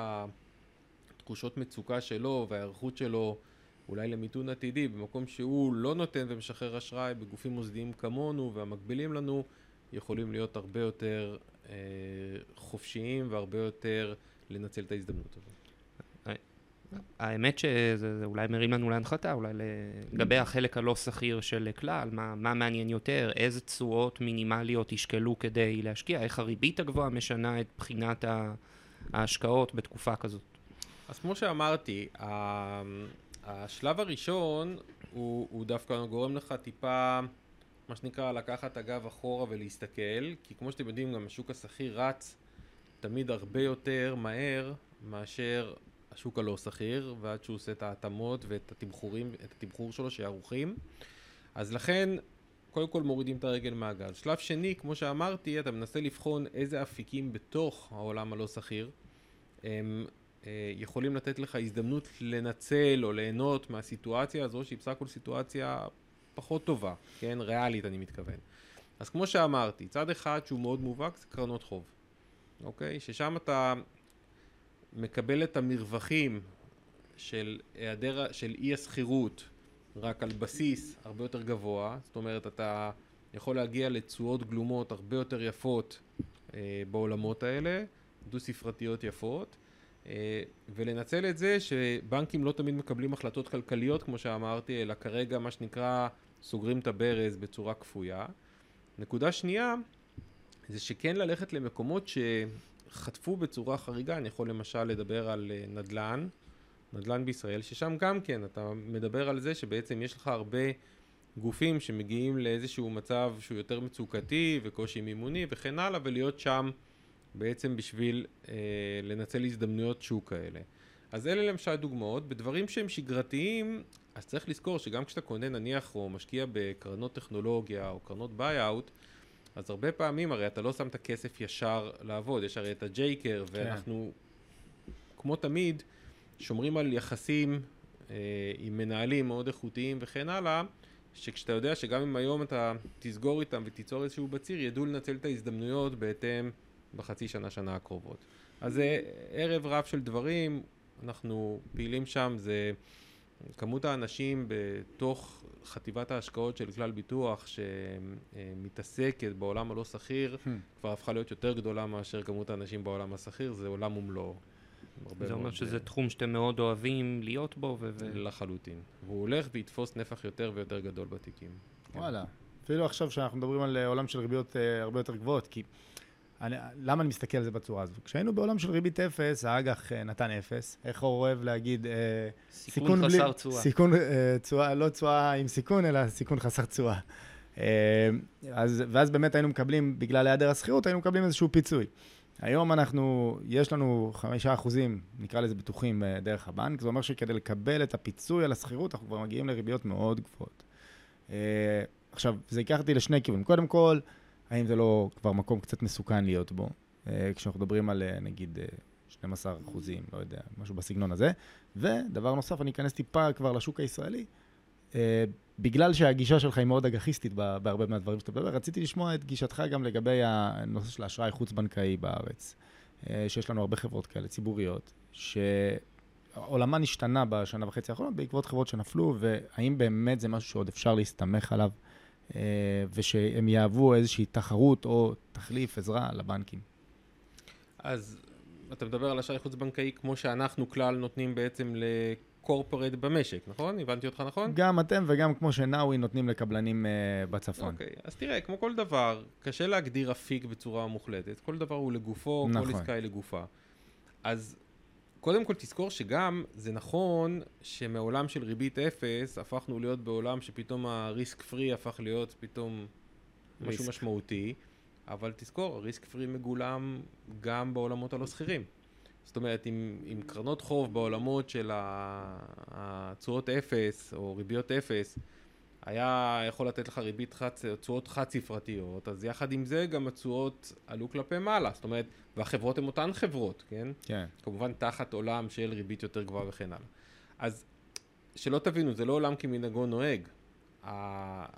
התחושות מצוקה שלו וההיערכות שלו אולי למיתון עתידי, במקום שהוא לא נותן ומשחרר אשראי בגופים מוסדיים כמונו והמקבילים לנו, יכולים להיות הרבה יותר אה, חופשיים והרבה יותר לנצל את ההזדמנות הזאת. האמת שזה אולי מרים לנו להנחתה, אולי לגבי החלק הלא שכיר של כלל, מה, מה מעניין יותר, איזה תשואות מינימליות ישקלו כדי להשקיע, איך הריבית הגבוהה משנה את בחינת ההשקעות בתקופה כזאת. אז כמו שאמרתי, השלב הראשון הוא, הוא דווקא גורם לך טיפה, מה שנקרא, לקחת הגב אחורה ולהסתכל, כי כמו שאתם יודעים, גם השוק השכיר רץ תמיד הרבה יותר מהר מאשר השוק הלא שכיר, ועד שהוא עושה את ההתאמות ואת התמחורים, את התמחור שלו שערוכים. אז לכן, קודם כל מורידים את הרגל מהגז. שלב שני, כמו שאמרתי, אתה מנסה לבחון איזה אפיקים בתוך העולם הלא שכיר הם יכולים לתת לך הזדמנות לנצל או ליהנות מהסיטואציה הזו, שהיא בסך הכל סיטואציה פחות טובה, כן? ריאלית אני מתכוון. אז כמו שאמרתי, צד אחד שהוא מאוד מובהק זה קרנות חוב, אוקיי? ששם אתה מקבל את המרווחים של היעדר, של אי השכירות רק על בסיס הרבה יותר גבוה, זאת אומרת אתה יכול להגיע לתשואות גלומות הרבה יותר יפות אה, בעולמות האלה, דו ספרתיות יפות, אה, ולנצל את זה שבנקים לא תמיד מקבלים החלטות כלכליות כמו שאמרתי, אלא כרגע מה שנקרא סוגרים את הברז בצורה כפויה. נקודה שנייה זה שכן ללכת למקומות שחטפו בצורה חריגה, אני יכול למשל לדבר על אה, נדל"ן, נדל"ן בישראל, ששם גם כן אתה מדבר על זה שבעצם יש לך הרבה גופים שמגיעים לאיזשהו מצב שהוא יותר מצוקתי וקושי מימוני וכן הלאה, ולהיות שם בעצם בשביל אה, לנצל הזדמנויות שוק כאלה. אז אלה למשל דוגמאות, בדברים שהם שגרתיים, אז צריך לזכור שגם כשאתה קונה נניח או משקיע בקרנות טכנולוגיה או קרנות buyout, אז הרבה פעמים הרי אתה לא שם את הכסף ישר לעבוד, יש הרי את ה J-curve, כן. ואנחנו, כמו תמיד, שומרים על יחסים אה, עם מנהלים מאוד איכותיים וכן הלאה, שכשאתה יודע שגם אם היום אתה תסגור איתם ותיצור איזשהו בציר, ידעו לנצל את ההזדמנויות בהתאם בחצי שנה, שנה הקרובות. אז זה ערב רב של דברים, אנחנו פעילים שם, זה כמות האנשים בתוך חטיבת ההשקעות של כלל ביטוח שמתעסקת בעולם הלא שכיר, hmm. כבר הפכה להיות יותר גדולה מאשר כמות האנשים בעולם השכיר, זה עולם ומלואו. זה אומר שזה תחום שאתם מאוד אוהבים להיות בו ו... לחלוטין. והוא הולך ויתפוס נפח יותר ויותר גדול בתיקים. וואלה. אפילו עכשיו שאנחנו מדברים על אה, עולם של ריביות uh, הרבה יותר גבוהות, כי אני, למה אני מסתכל על זה בצורה הזו? כשהיינו בעולם של ריבית אפס, האג"ח uh, נתן אפס. איך הוא אוהב להגיד? Uh, סיכון, סיכון חסר תשואה. סיכון, uh, תשואה, לא תשואה עם סיכון, אלא סיכון חסר תשואה. Uh, אז, ואז באמת היינו מקבלים, בגלל היעדר השכירות, היינו מקבלים איזשהו פיצוי. היום אנחנו, יש לנו חמישה אחוזים, נקרא לזה בטוחים, אה, דרך הבנק. זה אומר שכדי לקבל את הפיצוי על השכירות, אנחנו כבר מגיעים לריביות מאוד גבוהות. אה, עכשיו, זה ייקח אותי לשני כיוונים. קודם כל, האם זה לא כבר מקום קצת מסוכן להיות בו? אה, כשאנחנו מדברים על נגיד 12 אחוזים, לא יודע, משהו בסגנון הזה. ודבר נוסף, אני אכנס טיפה כבר לשוק הישראלי. בגלל שהגישה שלך היא מאוד אגחיסטית בהרבה מהדברים שאתה מדבר, רציתי לשמוע את גישתך גם לגבי הנושא של האשראי חוץ-בנקאי בארץ. אה, שיש לנו הרבה חברות כאלה, ציבוריות, שעולמן השתנה בשנה וחצי האחרונות בעקבות חברות שנפלו, והאם באמת זה משהו שעוד אפשר להסתמך עליו, אה, ושהם יהוו איזושהי תחרות או תחליף, עזרה לבנקים. אז אתה מדבר על אשראי חוץ-בנקאי כמו שאנחנו כלל נותנים בעצם קורפורט במשק, נכון? הבנתי אותך נכון? גם אתם וגם כמו שנאווי נותנים לקבלנים uh, בצפון. אוקיי, okay. אז תראה, כמו כל דבר, קשה להגדיר אפיק בצורה מוחלטת. כל דבר הוא לגופו, נכון. כל עסקה היא לגופה. אז קודם כל תזכור שגם זה נכון שמעולם של ריבית אפס הפכנו להיות בעולם שפתאום הריסק פרי הפך להיות פתאום ריסק. משהו משמעותי, אבל תזכור, הריסק פרי מגולם גם בעולמות הלא שכירים. זאת אומרת, עם, עם קרנות חוב בעולמות של התשואות אפס או ריביות אפס, היה יכול לתת לך ריבית חצ... תשואות חד ספרתיות, אז יחד עם זה גם התשואות עלו כלפי מעלה, זאת אומרת, והחברות הן אותן חברות, כן? כן. כמובן תחת עולם של ריבית יותר גבוהה וכן הלאה. אז שלא תבינו, זה לא עולם כמנהגו נוהג.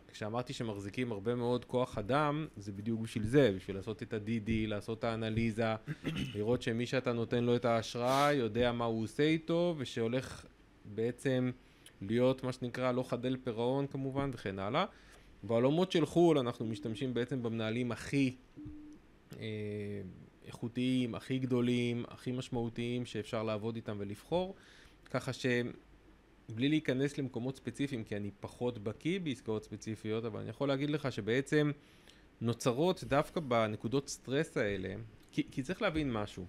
כשאמרתי שמחזיקים הרבה מאוד כוח אדם, זה בדיוק בשביל זה, בשביל לעשות את ה-DD, לעשות את האנליזה, <coughs> לראות שמי שאתה נותן לו את האשראי יודע מה הוא עושה איתו, ושהולך בעצם להיות מה שנקרא לא חדל פירעון כמובן וכן הלאה. בעולמות של חו"ל אנחנו משתמשים בעצם במנהלים הכי אה, איכותיים, הכי גדולים, הכי משמעותיים שאפשר לעבוד איתם ולבחור, ככה שהם בלי להיכנס למקומות ספציפיים, כי אני פחות בקיא בעסקאות ספציפיות, אבל אני יכול להגיד לך שבעצם נוצרות דווקא בנקודות סטרס האלה, כי, כי צריך להבין משהו.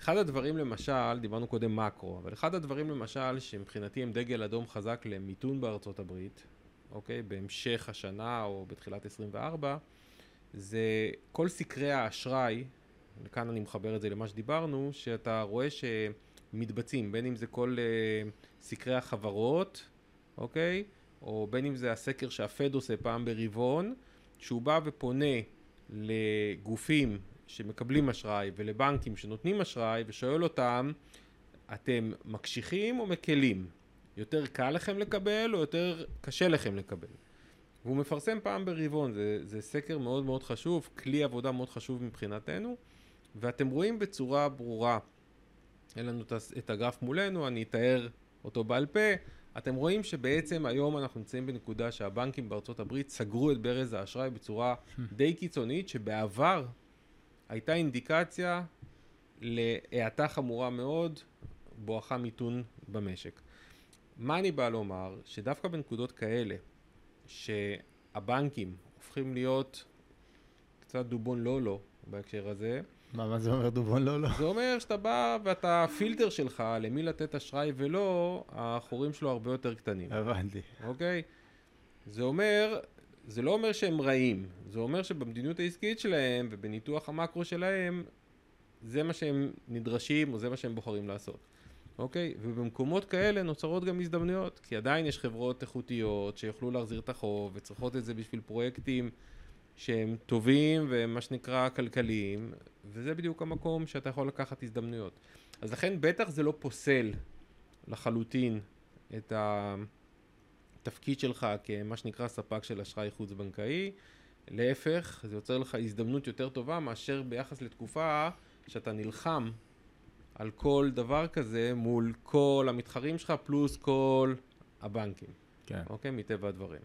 אחד הדברים למשל, דיברנו קודם מקרו, אבל אחד הדברים למשל שמבחינתי הם דגל אדום חזק למיתון בארצות הברית, אוקיי, בהמשך השנה או בתחילת 24, זה כל סקרי האשראי, וכאן אני מחבר את זה למה שדיברנו, שאתה רואה שמתבצעים, בין אם זה כל... Uh, סקרי החברות, אוקיי? או בין אם זה הסקר שהפד עושה פעם ברבעון, שהוא בא ופונה לגופים שמקבלים אשראי ולבנקים שנותנים אשראי ושואל אותם אתם מקשיחים או מקלים? יותר קל לכם לקבל או יותר קשה לכם לקבל? והוא מפרסם פעם ברבעון, זה, זה סקר מאוד מאוד חשוב, כלי עבודה מאוד חשוב מבחינתנו, ואתם רואים בצורה ברורה, אין לנו את הגרף מולנו, אני אתאר אותו בעל פה, אתם רואים שבעצם היום אנחנו נמצאים בנקודה שהבנקים בארצות הברית סגרו את ברז האשראי בצורה די קיצונית, שבעבר הייתה אינדיקציה להאטה חמורה מאוד, בואכה מיתון במשק. מה אני בא לומר? שדווקא בנקודות כאלה, שהבנקים הופכים להיות קצת דובון לא לא בהקשר הזה. מה, מה זה אומר דובון לא לא? זה אומר שאתה בא ואתה הפילטר שלך למי לתת אשראי ולא, החורים שלו הרבה יותר קטנים. הבנתי. אוקיי? זה אומר, זה לא אומר שהם רעים, זה אומר שבמדיניות העסקית שלהם ובניתוח המקרו שלהם, זה מה שהם נדרשים או זה מה שהם בוחרים לעשות. אוקיי? ובמקומות כאלה נוצרות גם הזדמנויות, כי עדיין יש חברות איכותיות שיוכלו להחזיר את החוב וצריכות את זה בשביל פרויקטים שהם טובים ומה שנקרא כלכליים, וזה בדיוק המקום שאתה יכול לקחת הזדמנויות. אז לכן בטח זה לא פוסל לחלוטין את התפקיד שלך כמה שנקרא ספק של אשראי חוץ בנקאי, להפך, זה יוצר לך הזדמנות יותר טובה מאשר ביחס לתקופה שאתה נלחם על כל דבר כזה מול כל המתחרים שלך פלוס כל הבנקים. כן. אוקיי? מטבע הדברים.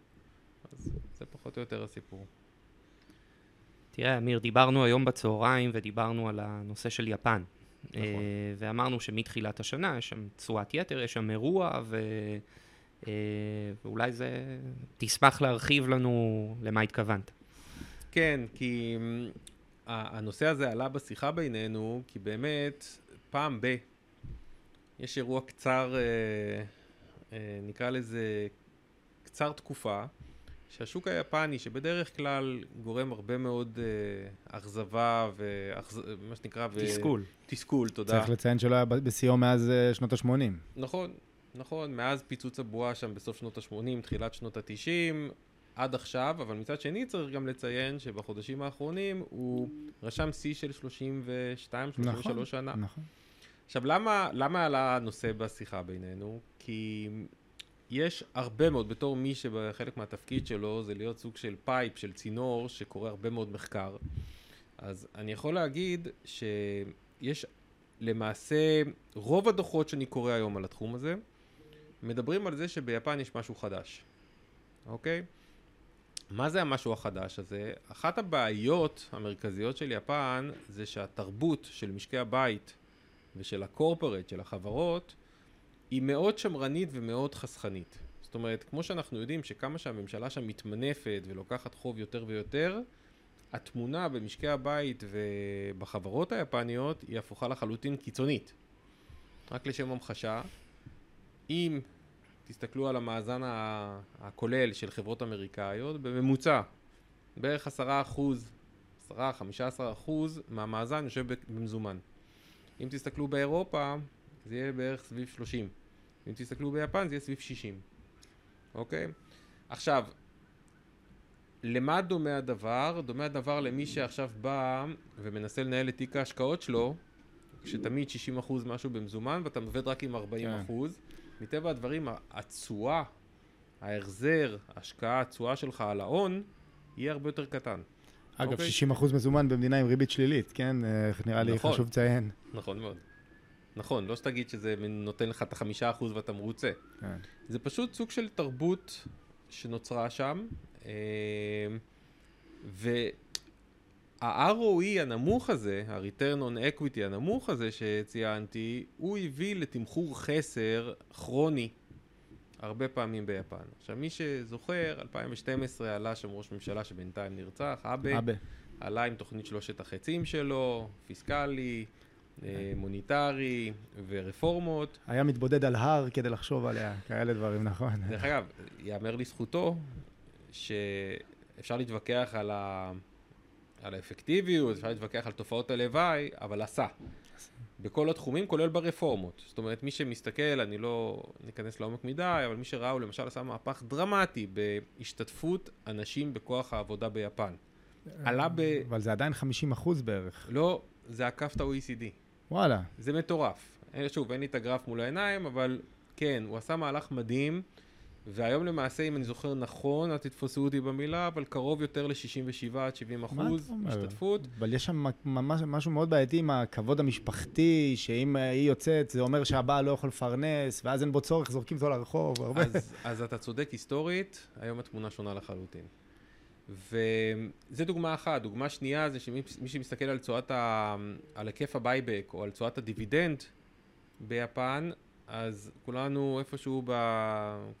אז זה פחות או יותר הסיפור. תראה, אמיר, דיברנו היום בצהריים ודיברנו על הנושא של יפן. נכון. אה, ואמרנו שמתחילת השנה יש שם תשואת יתר, יש שם אירוע, ו... אה, ואולי זה... תשמח להרחיב לנו למה התכוונת. כן, כי mm, הנושא הזה עלה בשיחה בינינו, כי באמת פעם ב... יש אירוע קצר, אה, אה, נקרא לזה קצר תקופה, שהשוק היפני, שבדרך כלל גורם הרבה מאוד אה, אכזבה ומה שנקרא... תסכול. תסכול, תודה. צריך לציין שלא היה בשיאו מאז אה, שנות ה-80. נכון, נכון, מאז פיצוץ הבועה שם בסוף שנות ה-80, תחילת שנות ה-90, עד עכשיו, אבל מצד שני צריך גם לציין שבחודשים האחרונים הוא רשם שיא של 32-33 נכון, שנה. נכון. עכשיו, למה, למה עלה הנושא בשיחה בינינו? כי יש הרבה מאוד, בתור מי שבחלק מהתפקיד שלו זה להיות סוג של pipe, של צינור, שקורא הרבה מאוד מחקר. אז אני יכול להגיד שיש למעשה, רוב הדוחות שאני קורא היום על התחום הזה, מדברים על זה שביפן יש משהו חדש, אוקיי? מה זה המשהו החדש הזה? אחת הבעיות המרכזיות של יפן זה שהתרבות של משקי הבית ושל הקורפרט, של החברות, היא מאוד שמרנית ומאוד חסכנית. זאת אומרת, כמו שאנחנו יודעים שכמה שהממשלה שם מתמנפת ולוקחת חוב יותר ויותר, התמונה במשקי הבית ובחברות היפניות היא הפוכה לחלוטין קיצונית. רק לשם המחשה, אם תסתכלו על המאזן הכולל של חברות אמריקאיות, בממוצע בערך עשרה אחוז, עשרה, חמישה עשר אחוז מהמאזן יושב במזומן. אם תסתכלו באירופה, זה יהיה בערך סביב 30. אם תסתכלו ביפן, זה יהיה סביב 60. אוקיי? עכשיו, למה דומה הדבר? דומה הדבר למי שעכשיו בא ומנסה לנהל את תיק ההשקעות שלו, כשתמיד 60% משהו במזומן ואתה עובד רק עם 40%. כן. מטבע הדברים, התשואה, ההחזר, ההשקעה, התשואה שלך על ההון, יהיה הרבה יותר קטן. אגב, אוקיי? 60% מזומן במדינה עם ריבית שלילית, כן? איך נראה לי נכון. חשוב לציין. נכון מאוד. נכון, לא שתגיד שזה נותן לך את החמישה אחוז ואתה מרוצה. כן. זה פשוט סוג של תרבות שנוצרה שם, אה, וה-ROE הנמוך הזה, ה-return on equity הנמוך הזה שציינתי, הוא הביא לתמחור חסר כרוני הרבה פעמים ביפן. עכשיו, מי שזוכר, 2012 עלה שם ראש ממשלה שבינתיים נרצח, אבה. אבה. עלה עם תוכנית שלושת החצים שלו, פיסקלי, אה, מוניטרי ורפורמות. היה מתבודד על הר כדי לחשוב עליה, כאלה דברים, נכון. דרך אגב, יאמר לזכותו שאפשר להתווכח על, ה... על האפקטיביות, אפשר להתווכח על תופעות הלוואי, אבל עשה. בכל התחומים, כולל ברפורמות. זאת אומרת, מי שמסתכל, אני לא ניכנס לעומק מדי, אבל מי שראה, הוא למשל עשה מהפך דרמטי בהשתתפות אנשים בכוח העבודה ביפן. עלה ב... אבל זה עדיין 50 אחוז בערך. לא, זה עקף את ה-OECD. וואלה. זה מטורף. שוב, אין לי את הגרף מול העיניים, אבל כן, הוא עשה מהלך מדהים, והיום למעשה, אם אני זוכר נכון, אל תתפסו אותי במילה, אבל קרוב יותר ל-67 עד 70 מה אחוז? השתתפות. אבל יש שם ממש משהו מאוד בעייתי עם הכבוד המשפחתי, שאם היא יוצאת, זה אומר שהבעל לא יכול לפרנס, ואז אין בו צורך, זורקים אותו לרחוב, הרבה. אז, אז אתה צודק היסטורית, היום התמונה שונה לחלוטין. וזה דוגמה אחת. דוגמה שנייה זה שמי מי שמסתכל על ה... על היקף ה buyback או על תשואת הדיבידנד ביפן, אז כולנו איפשהו ב...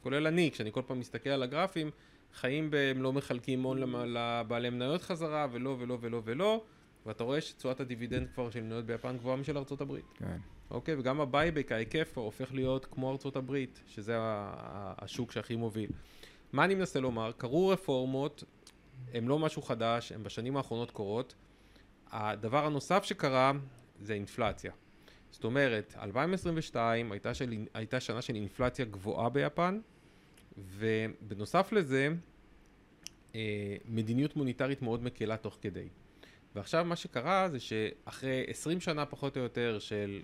כולל אני, כשאני כל פעם מסתכל על הגרפים, חיים ב הם לא מחלקים הון לבעלי מניות חזרה, ולא ולא ולא ולא, ואתה רואה שתשואת הדיבידנד כבר של מניות ביפן גבוהה משל ארצות הברית. כן. אוקיי, וגם ה buyback, ההיקף הופך להיות כמו ארצות הברית, שזה השוק שהכי מוביל. מה אני מנסה לומר? קרו רפורמות, הן לא משהו חדש, הן בשנים האחרונות קורות. הדבר הנוסף שקרה זה אינפלציה. זאת אומרת, 2022 הייתה, של, הייתה שנה של אינפלציה גבוהה ביפן, ובנוסף לזה, אה, מדיניות מוניטרית מאוד מקלה תוך כדי. ועכשיו מה שקרה זה שאחרי 20 שנה פחות או יותר של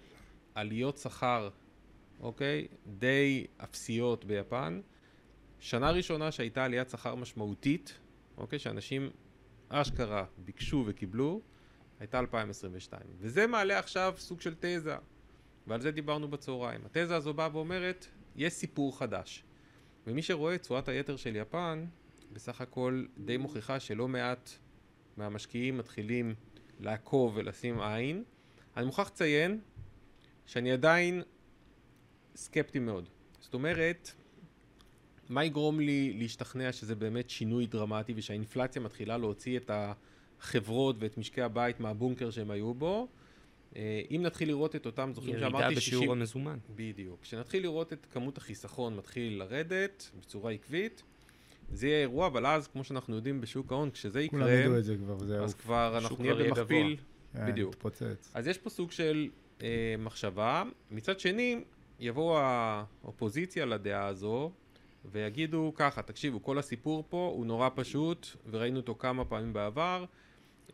עליות שכר, אוקיי? די אפסיות ביפן, שנה ראשונה שהייתה עליית שכר משמעותית, אוקיי? שאנשים אשכרה ביקשו וקיבלו, הייתה 2022. וזה מעלה עכשיו סוג של תזה, ועל זה דיברנו בצהריים. התזה הזו באה ואומרת, יש סיפור חדש. ומי שרואה את תשואת היתר של יפן, בסך הכל די מוכיחה שלא מעט מהמשקיעים מתחילים לעקוב ולשים עין. אני מוכרח לציין שאני עדיין סקפטי מאוד. זאת אומרת, מה יגרום לי להשתכנע שזה באמת שינוי דרמטי ושהאינפלציה מתחילה להוציא את החברות ואת משקי הבית מהבונקר שהם היו בו? אה, אם נתחיל לראות את אותם, זוכרים ירידה שאמרתי בשיעור המזומן. בדיוק. כשנתחיל לראות את כמות החיסכון מתחיל לרדת בצורה עקבית, זה יהיה אירוע, אבל אז, כמו שאנחנו יודעים בשוק ההון, כשזה יקרה, כולם ידעו את זה כבר, זהו. אז כבר אנחנו נהיה במכפיל. כן, בדיוק. התפוצץ. אז יש פה סוג של אה, מחשבה. מצד שני, יבואו האופוזיציה לדעה הזו, ויגידו ככה, תקשיבו, כל הסיפור פה הוא נורא פשוט, וראינו אותו כמה פעמים בעבר.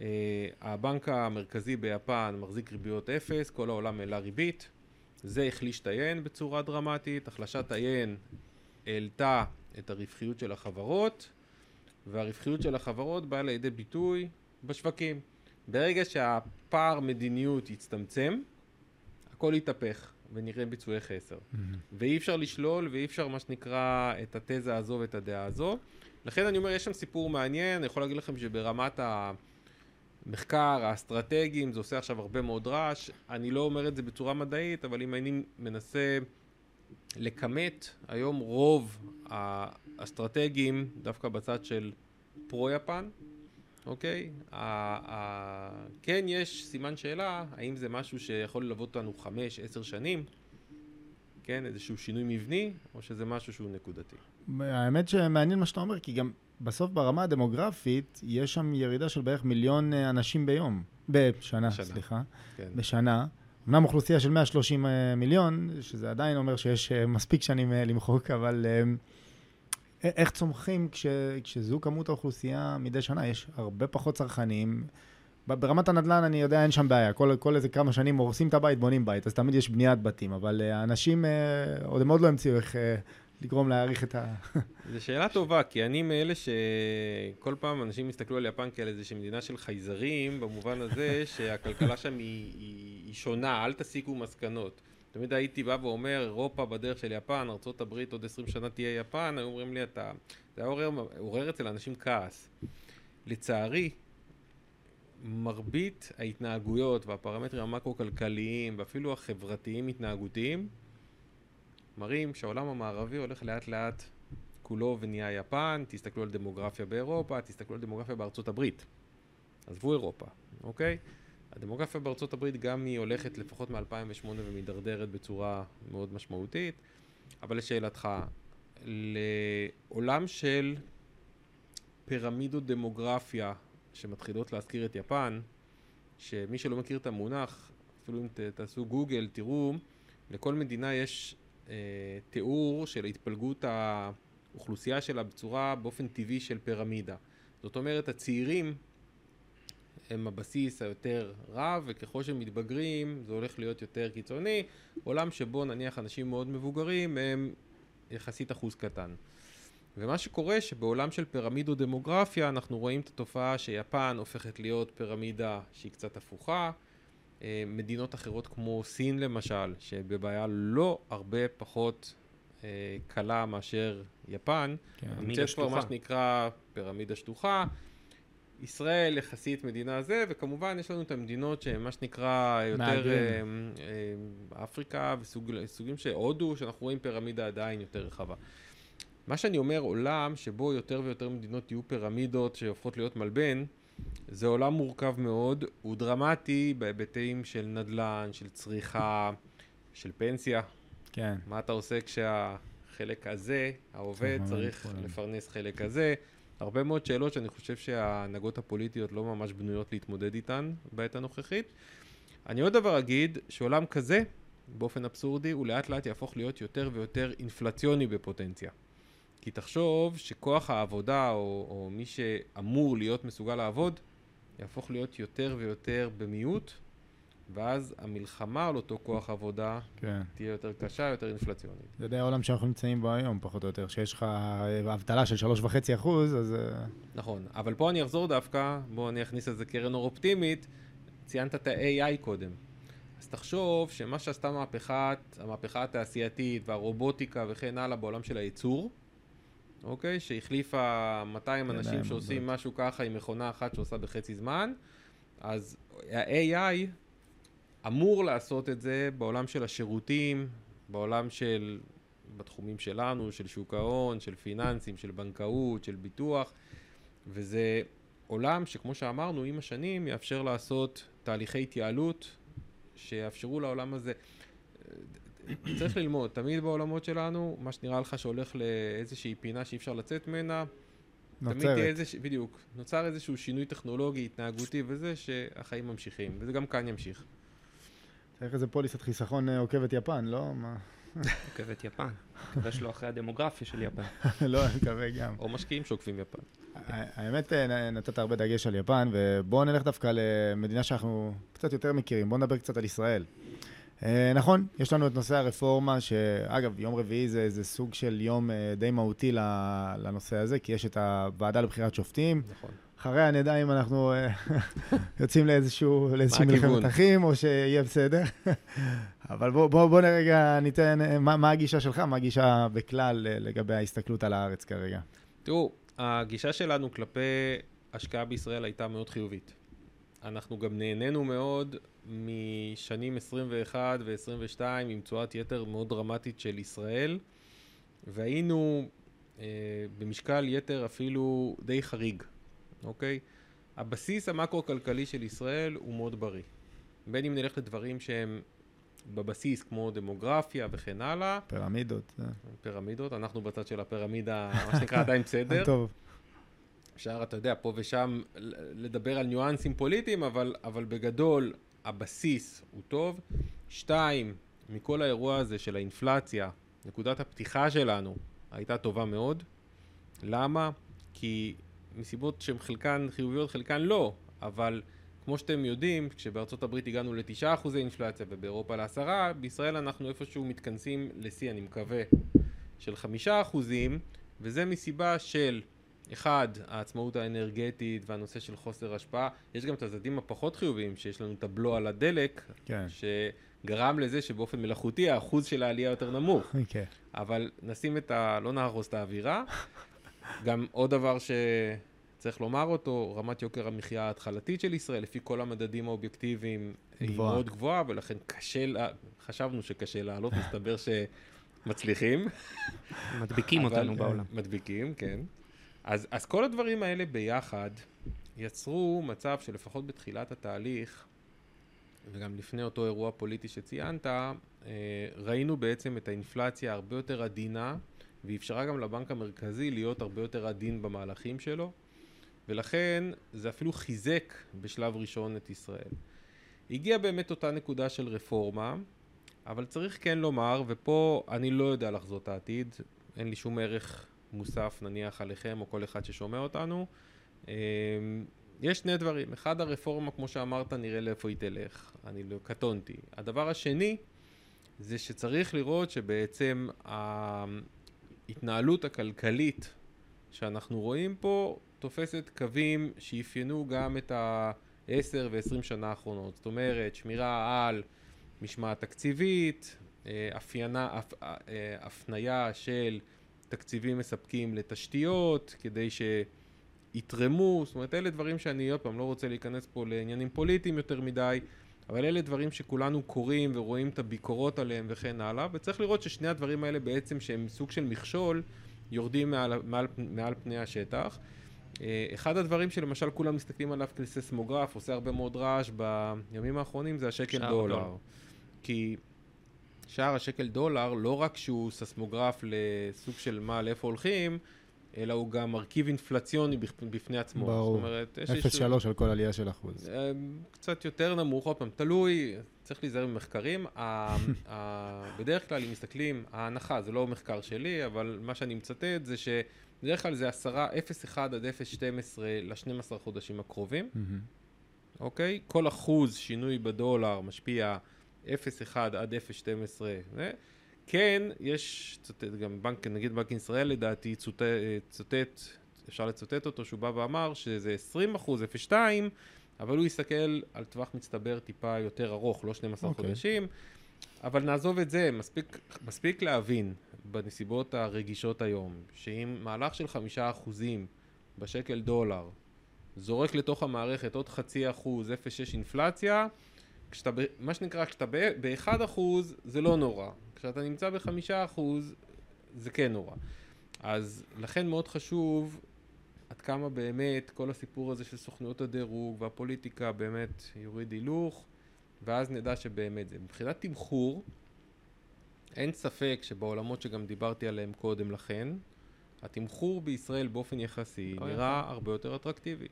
אה, הבנק המרכזי ביפן מחזיק ריביות אפס, כל העולם העלה ריבית. זה החליש את היין בצורה דרמטית, החלשת היין העלתה את הרווחיות של החברות, והרווחיות של החברות באה לידי ביטוי בשווקים. ברגע שהפער מדיניות יצטמצם, הכל יתהפך ונראה ביצועי חסר. ואי אפשר לשלול ואי אפשר מה שנקרא את התזה הזו ואת הדעה הזו. לכן אני אומר, יש שם סיפור מעניין, אני יכול להגיד לכם שברמת המחקר, האסטרטגיים, זה עושה עכשיו הרבה מאוד רעש. אני לא אומר את זה בצורה מדעית, אבל אם אני מנסה לכמת, היום רוב האסטרטגיים, דווקא בצד של פרו-יפן, אוקיי? כן יש סימן שאלה, האם זה משהו שיכול ללוות אותנו חמש, עשר שנים, כן? איזשהו שינוי מבני, או שזה משהו שהוא נקודתי. האמת שמעניין מה שאתה אומר, כי גם בסוף ברמה הדמוגרפית, יש שם ירידה של בערך מיליון אה, אנשים ביום. בשנה, בשנה. סליחה. כן. בשנה. אמנם אוכלוסייה של 130 אה, מיליון, שזה עדיין אומר שיש אה, מספיק שנים למחוק, אבל איך צומחים כש, כשזו כמות האוכלוסייה מדי שנה? יש הרבה פחות צרכנים. ברמת הנדל"ן אני יודע, אין שם בעיה. כל, כל איזה כמה שנים הורסים את הבית, בונים בית, אז תמיד יש בניית בתים. אבל האנשים, עוד הם עוד לא המציאו איך לגרום להעריך את ה... <laughs> זו שאלה טובה, כי אני מאלה שכל פעם אנשים יסתכלו על יפן כאל איזושהי מדינה של חייזרים, במובן הזה <laughs> שהכלכלה שם היא, היא, היא שונה, אל תסיקו מסקנות. תמיד הייתי בא ואומר, אירופה בדרך של יפן, ארה"ב עוד 20 שנה תהיה יפן, היו אומרים לי, אתה... זה היה עורר, עורר אצל אנשים כעס. לצערי, מרבית ההתנהגויות והפרמטרים המקרו-כלכליים ואפילו החברתיים-התנהגותיים מראים שהעולם המערבי הולך לאט לאט כולו ונהיה יפן, תסתכלו על דמוגרפיה באירופה, תסתכלו על דמוגרפיה בארצות הברית. עזבו אירופה, אוקיי? הדמוגרפיה בארצות הברית גם היא הולכת לפחות מ-2008 ומידרדרת בצורה מאוד משמעותית, אבל לשאלתך, לעולם של פירמידות דמוגרפיה שמתחילות להזכיר את יפן, שמי שלא מכיר את המונח, אפילו אם תעשו גוגל, תראו, לכל מדינה יש תיאור של התפלגות האוכלוסייה שלה בצורה באופן טבעי של פירמידה. זאת אומרת, הצעירים הם הבסיס היותר רע, וככל שהם מתבגרים זה הולך להיות יותר קיצוני. עולם שבו נניח אנשים מאוד מבוגרים הם יחסית אחוז קטן. ומה שקורה שבעולם של פירמידו דמוגרפיה אנחנו רואים את התופעה שיפן הופכת להיות פירמידה שהיא קצת הפוכה. אה, מדינות אחרות כמו סין למשל, שבבעיה לא הרבה פחות אה, קלה מאשר יפן, כן, נמצאת כבר מה שנקרא פירמידה שטוחה. ישראל יחסית מדינה זה, וכמובן יש לנו את המדינות שהן מה שנקרא יותר אה, אה, אפריקה וסוגים של הודו, שאנחנו רואים פירמידה עדיין יותר רחבה. מה שאני אומר, עולם שבו יותר ויותר מדינות יהיו פירמידות שהופכות להיות מלבן, זה עולם מורכב מאוד, הוא דרמטי בהיבטים של נדל"ן, של צריכה, של פנסיה. כן. מה אתה עושה כשהחלק הזה, העובד, צריך לפרנס חלק הזה. הרבה מאוד שאלות שאני חושב שההנהגות הפוליטיות לא ממש בנויות להתמודד איתן בעת הנוכחית. אני עוד דבר אגיד, שעולם כזה, באופן אבסורדי, הוא לאט לאט יהפוך להיות יותר ויותר אינפלציוני בפוטנציה. כי תחשוב שכוח העבודה, או, או מי שאמור להיות מסוגל לעבוד, יהפוך להיות יותר ויותר במיעוט, ואז המלחמה על אותו כוח עבודה כן. תהיה יותר קשה, יותר אינפלציונית. זה די העולם שאנחנו נמצאים בו היום, פחות או יותר, שיש לך אבטלה של 3.5 אחוז, אז... אה, נכון, אבל פה אני אחזור דווקא, בואו אני אכניס לזה קרן אור אופטימית, ציינת את ה-AI קודם. אז תחשוב שמה שעשתה מהפכת, המהפכה התעשייתית והרובוטיקה וכן הלאה בעולם של הייצור, אוקיי? שהחליפה 200 אנשים שעושים משהו ככה עם מכונה אחת שעושה בחצי זמן, אז ה-AI אמור לעשות את זה בעולם של השירותים, בעולם של, בתחומים שלנו, של שוק ההון, של פיננסים, של בנקאות, של ביטוח, וזה עולם שכמו שאמרנו, עם השנים יאפשר לעשות תהליכי התייעלות שיאפשרו לעולם הזה. צריך ללמוד, תמיד בעולמות שלנו, מה שנראה לך שהולך לאיזושהי פינה שאי אפשר לצאת ממנה, נוצרת. תמיד תהיה איזה, בדיוק, נוצר איזשהו שינוי טכנולוגי, התנהגותי וזה, שהחיים ממשיכים, וזה גם כאן ימשיך. צריך איזה פוליסת חיסכון אה, עוקבת יפן, לא? מה? <laughs> עוקבת יפן. מקווה שלא אחרי הדמוגרפיה של יפן. <laughs> לא, אני מקווה גם. או משקיעים שעוקבים יפן. האמת, אה, נתת הרבה דגש על יפן, ובואו נלך דווקא למדינה שאנחנו קצת יותר מכירים. בואו נדבר קצת על ישראל. אה, נכון, יש לנו את נושא הרפורמה, שאגב, יום רביעי זה, זה סוג של יום די מהותי לנושא הזה, כי יש את הוועדה לבחירת שופטים. נכון. אחריה נדע אם אנחנו אה, <laughs> יוצאים לאיזשהו, לאיזשהו מלחמת אחים, או שיהיה בסדר. <laughs> אבל בוא, בוא, בוא נרגע ניתן, אה, מה, מה הגישה שלך, מה הגישה בכלל אה, לגבי ההסתכלות על הארץ כרגע? תראו, הגישה שלנו כלפי השקעה בישראל הייתה מאוד חיובית. אנחנו גם נהנינו מאוד משנים 21 ו-22 עם תשואת יתר מאוד דרמטית של ישראל, והיינו אה, במשקל יתר אפילו די חריג. אוקיי? הבסיס המקרו-כלכלי של ישראל הוא מאוד בריא. בין אם נלך לדברים שהם בבסיס, כמו דמוגרפיה וכן הלאה. פירמידות. אה. פירמידות, אנחנו בצד של הפירמידה, מה שנקרא עדיין בסדר. <laughs> טוב. אפשר, אתה יודע, פה ושם לדבר על ניואנסים פוליטיים, אבל, אבל בגדול הבסיס הוא טוב. שתיים, מכל האירוע הזה של האינפלציה, נקודת הפתיחה שלנו הייתה טובה מאוד. למה? כי מסיבות שהן חלקן חיוביות, חלקן לא, אבל כמו שאתם יודעים, כשבארצות הברית הגענו לתשעה אחוזי אינפלציה ובאירופה לעשרה, בישראל אנחנו איפשהו מתכנסים לשיא, אני מקווה, של חמישה אחוזים, וזה מסיבה של אחד, העצמאות האנרגטית והנושא של חוסר השפעה. יש גם את הצדדים הפחות חיוביים, שיש לנו את הבלו על הדלק, כן. שגרם לזה שבאופן מלאכותי האחוז של העלייה יותר נמוך. Okay. <laughs> אוקיי. אבל נשים את ה... לא נהרוס את האווירה. גם עוד דבר שצריך לומר אותו, רמת יוקר המחיה ההתחלתית של ישראל, לפי כל המדדים האובייקטיביים, היא מאוד גבוהה, ולכן קשה, חשבנו שקשה לעלות, <laughs> מסתבר שמצליחים. מדביקים אותנו בעולם. מדביקים, כן. אז, אז כל הדברים האלה ביחד יצרו מצב שלפחות בתחילת התהליך, וגם לפני אותו אירוע פוליטי שציינת, אה, ראינו בעצם את האינפלציה הרבה יותר עדינה. ואפשרה גם לבנק המרכזי להיות הרבה יותר עדין במהלכים שלו, ולכן זה אפילו חיזק בשלב ראשון את ישראל. הגיעה באמת אותה נקודה של רפורמה, אבל צריך כן לומר, ופה אני לא יודע לחזות העתיד, אין לי שום ערך מוסף נניח עליכם או כל אחד ששומע אותנו, אמ, יש שני דברים. אחד, הרפורמה, כמו שאמרת, נראה לאיפה היא תלך. אני לא קטונתי. הדבר השני, זה שצריך לראות שבעצם ההתנהלות הכלכלית שאנחנו רואים פה תופסת קווים שאפיינו גם את ה-10 ו-20 שנה האחרונות. זאת אומרת, שמירה על משמעת תקציבית, אה, אפיינה, אה, הפנייה של תקציבים מספקים לתשתיות, כדי שיתרמו, זאת אומרת, אלה דברים שאני עוד פעם לא רוצה להיכנס פה לעניינים פוליטיים יותר מדי, אבל אלה דברים שכולנו קוראים ורואים את הביקורות עליהם וכן הלאה, וצריך לראות ששני הדברים האלה בעצם שהם סוג של מכשול, יורדים מעל, מעל, מעל פני השטח. אה, אחד הדברים שלמשל כולם מסתכלים עליו כססמוגרף, עושה הרבה מאוד רעש בימים האחרונים, זה השקל דולר. דולר. כי שער השקל דולר, לא רק שהוא ססמוגרף לסוג של מה, לאיפה הולכים, אלא הוא גם מרכיב אינפלציוני בפני עצמו. ברור. זאת אומרת, יש 0.3 איזשהו... על כל עלייה של אחוז. אה, קצת יותר נמוך, עוד פעם, תלוי, צריך להיזהר במחקרים. בדרך כלל, אם מסתכלים, ההנחה, זה לא מחקר שלי, אבל מה שאני מצטט זה שבדרך כלל זה 10, 0.1 עד 0.12 ל-12 חודשים הקרובים. אוקיי? כל אחוז שינוי בדולר משפיע 0.1 עד 0.12. כן, יש, צוטט, גם בנק, נגיד בנק ישראל לדעתי, צוטט, צוטט, אפשר לצטט אותו, שהוא בא ואמר שזה 20 אחוז, 0.2, אבל הוא יסתכל על טווח מצטבר טיפה יותר ארוך, לא 12 okay. אוקיי. חודשים. אבל נעזוב את זה, מספיק, מספיק להבין בנסיבות הרגישות היום, שאם מהלך של חמישה אחוזים בשקל דולר זורק לתוך המערכת עוד חצי אחוז, 0.6 אינפלציה, כשאתה, מה שנקרא, כשאתה ב-1% זה לא נורא, כשאתה נמצא ב-5% זה כן נורא. אז לכן מאוד חשוב עד כמה באמת כל הסיפור הזה של סוכנויות הדירוג והפוליטיקה באמת יוריד הילוך, ואז נדע שבאמת זה. מבחינת תמחור, אין ספק שבעולמות שגם דיברתי עליהם קודם לכן, התמחור בישראל באופן יחסי נראה הרבה יותר אטרקטיבי.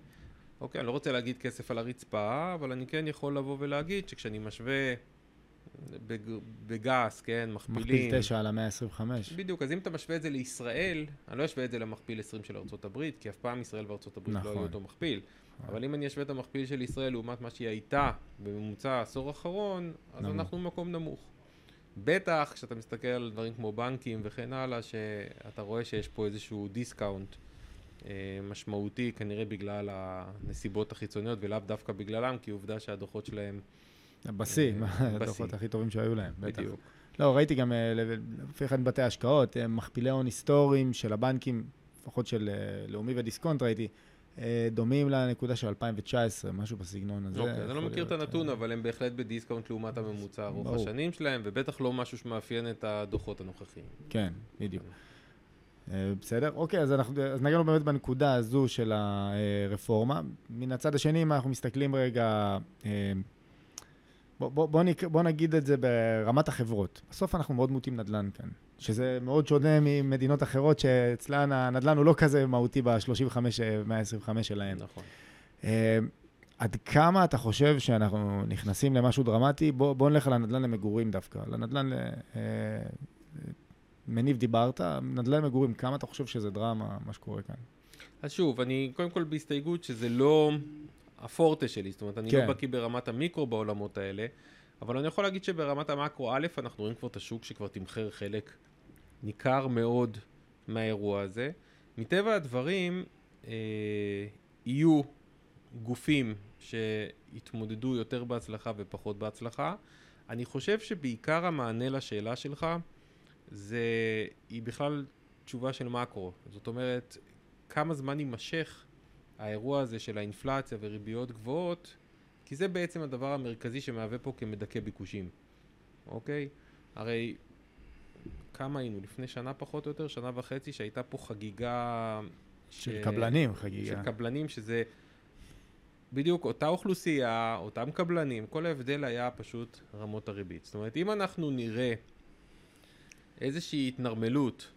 אוקיי, אני לא רוצה להגיד כסף על הרצפה, אבל אני כן יכול לבוא ולהגיד שכשאני משווה בג... בגס, כן, מכפילים... מכפיל 9 על המאה ה-25. בדיוק, אז אם אתה משווה את זה לישראל, אני לא אשווה את זה למכפיל 20 של ארה"ב, כי אף פעם ישראל וארה"ב נכון. לא היו נכון. אותו מכפיל. נכון. אבל אם אני אשווה את המכפיל של ישראל לעומת מה שהיא הייתה בממוצע העשור האחרון, אז נמוך. אנחנו במקום נמוך. בטח כשאתה מסתכל על דברים כמו בנקים וכן הלאה, שאתה רואה שיש פה איזשהו discount משמעותי כנראה בגלל הנסיבות החיצוניות ולאו דווקא בגללם, כי עובדה שהדוחות שלהם... בשיא, אה, הדוחות הכי טובים שהיו להם, בטח. בדיוק. לא, ראיתי גם אה, לפי אחד מבתי ההשקעות, מכפילי הון היסטוריים של הבנקים, לפחות של לאומי ודיסקונט ראיתי, דומים לנקודה של 2019, משהו בסגנון הזה. אוקיי, אני לא מכיר את הנתון, אבל הם בהחלט ב discount לעומת הממוצע ארוך השנים שלהם, ובטח לא משהו שמאפיין את הדוחות הנוכחיים. כן, בדיוק. אה, בסדר? אוקיי, אז, אנחנו, אז נגענו באמת בנקודה הזו של הרפורמה. מן הצד השני, אם אנחנו מסתכלים רגע, אה, בוא, בוא, בוא, נק, בוא נגיד את זה ברמת החברות. בסוף אנחנו מאוד מוטים נדל"ן כאן, שזה מאוד שונה ממדינות אחרות שאצלן הנדל"ן הוא לא כזה מהותי ב-35-125 שלהן. נכון. אה, עד כמה אתה חושב שאנחנו נכנסים למשהו דרמטי? בוא, בוא נלך על הנדל"ן למגורים דווקא, לנדל"ן מניב דיברת, נדל"ן מגורים, כמה אתה חושב שזה דרמה, מה שקורה כאן? אז שוב, אני קודם כל בהסתייגות שזה לא הפורטה שלי, זאת אומרת, אני לא כן. לא בקיא ברמת המיקרו בעולמות האלה, אבל אני יכול להגיד שברמת המקרו, א', אנחנו רואים כבר את השוק שכבר תמחר חלק ניכר מאוד מהאירוע הזה. מטבע הדברים, אה, יהיו גופים שיתמודדו יותר בהצלחה ופחות בהצלחה. אני חושב שבעיקר המענה לשאלה שלך זה, היא בכלל תשובה של מקרו. זאת אומרת, כמה זמן יימשך האירוע הזה של האינפלציה וריביות גבוהות, כי זה בעצם הדבר המרכזי שמהווה פה כמדכא ביקושים, אוקיי? הרי כמה היינו? לפני שנה פחות או יותר, שנה וחצי, שהייתה פה חגיגה... של ש... קבלנים, חגיגה. של קבלנים, שזה בדיוק אותה אוכלוסייה, אותם קבלנים, כל ההבדל היה פשוט רמות הריבית. זאת אומרת, אם אנחנו נראה איזושהי התנרמלות,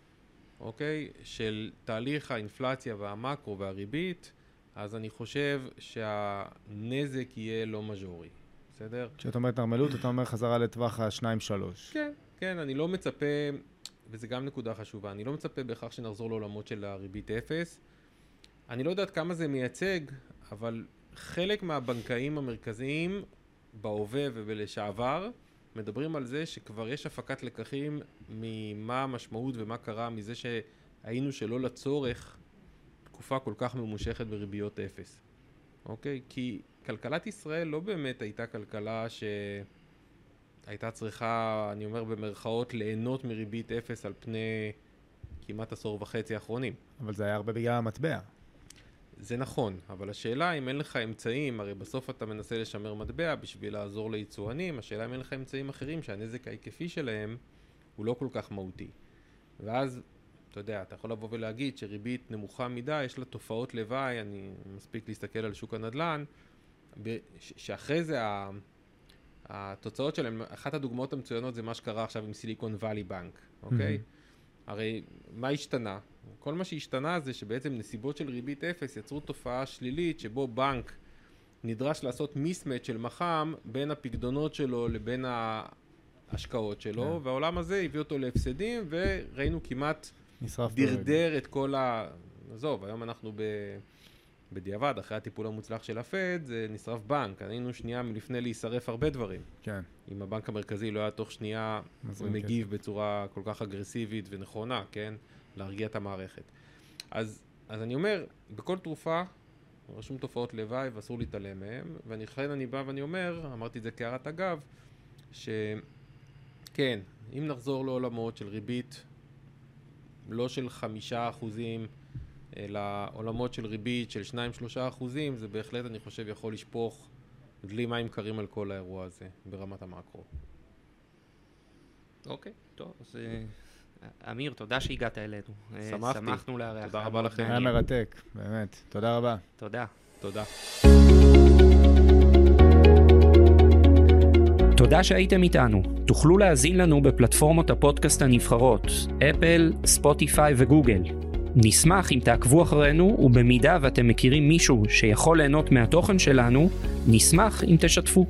אוקיי, של תהליך האינפלציה והמקרו והריבית, אז אני חושב שהנזק יהיה לא מז'ורי, בסדר? כשאתה אומר התנרמלות, אתה אומר חזרה לטווח ה-2-3. כן, כן, אני לא מצפה, וזו גם נקודה חשובה, אני לא מצפה בהכרח שנחזור לעולמות של הריבית אפס. אני לא יודעת כמה זה מייצג, אבל חלק מהבנקאים המרכזיים בהווה ובלשעבר מדברים על זה שכבר יש הפקת לקחים ממה המשמעות ומה קרה מזה שהיינו שלא לצורך תקופה כל כך ממושכת בריביות אפס. אוקיי? כי כלכלת ישראל לא באמת הייתה כלכלה שהייתה צריכה, אני אומר במרכאות, ליהנות מריבית אפס על פני כמעט עשור וחצי האחרונים. אבל זה היה הרבה בגלל המטבע. זה נכון, אבל השאלה אם אין לך אמצעים, הרי בסוף אתה מנסה לשמר מטבע בשביל לעזור ליצואנים, השאלה אם אין לך אמצעים אחרים שהנזק ההיקפי שלהם הוא לא כל כך מהותי. ואז, אתה יודע, אתה יכול לבוא ולהגיד שריבית נמוכה מדי, יש לה תופעות לוואי, אני מספיק להסתכל על שוק הנדל"ן, שאחרי זה התוצאות שלהם, אחת הדוגמאות המצוינות זה מה שקרה עכשיו עם סיליקון וואלי בנק, אוקיי? Mm-hmm. הרי מה השתנה? כל מה שהשתנה זה שבעצם נסיבות של ריבית אפס יצרו תופעה שלילית שבו בנק נדרש לעשות מיסמט של מח"מ בין הפקדונות שלו לבין ההשקעות שלו, yeah. כן. והעולם הזה הביא אותו להפסדים וראינו כמעט דרדר את כל ה... עזוב, היום אנחנו ב... בדיעבד, אחרי הטיפול המוצלח של הפד, זה נשרף בנק. היינו שנייה מלפני להישרף הרבה דברים. כן. אם הבנק המרכזי לא היה תוך שנייה מגיב בצורה כל כך אגרסיבית ונכונה, כן? להרגיע את המערכת. אז, אז אני אומר, בכל תרופה רשום תופעות לוואי ואסור להתעלם מהן, ולכן אני בא ואני אומר, אמרתי את זה כהערת אגב, שכן, אם נחזור לעולמות של ריבית לא של חמישה אחוזים, אלא עולמות של ריבית של שניים שלושה אחוזים, זה בהחלט, אני חושב, יכול לשפוך דלי מים קרים על כל האירוע הזה, ברמת המקרו. אוקיי, טוב, אז אה, אמיר, תודה שהגעת אלינו. אה, שמחתי. שמחנו לארח. תודה רבה לכם. היה מרתק, באמת. תודה רבה. תודה. תודה. תודה שהייתם איתנו. תוכלו להאזין לנו בפלטפורמות הפודקאסט הנבחרות, אפל, ספוטיפיי וגוגל. נשמח אם תעקבו אחרינו, ובמידה ואתם מכירים מישהו שיכול ליהנות מהתוכן שלנו, נשמח אם תשתפו.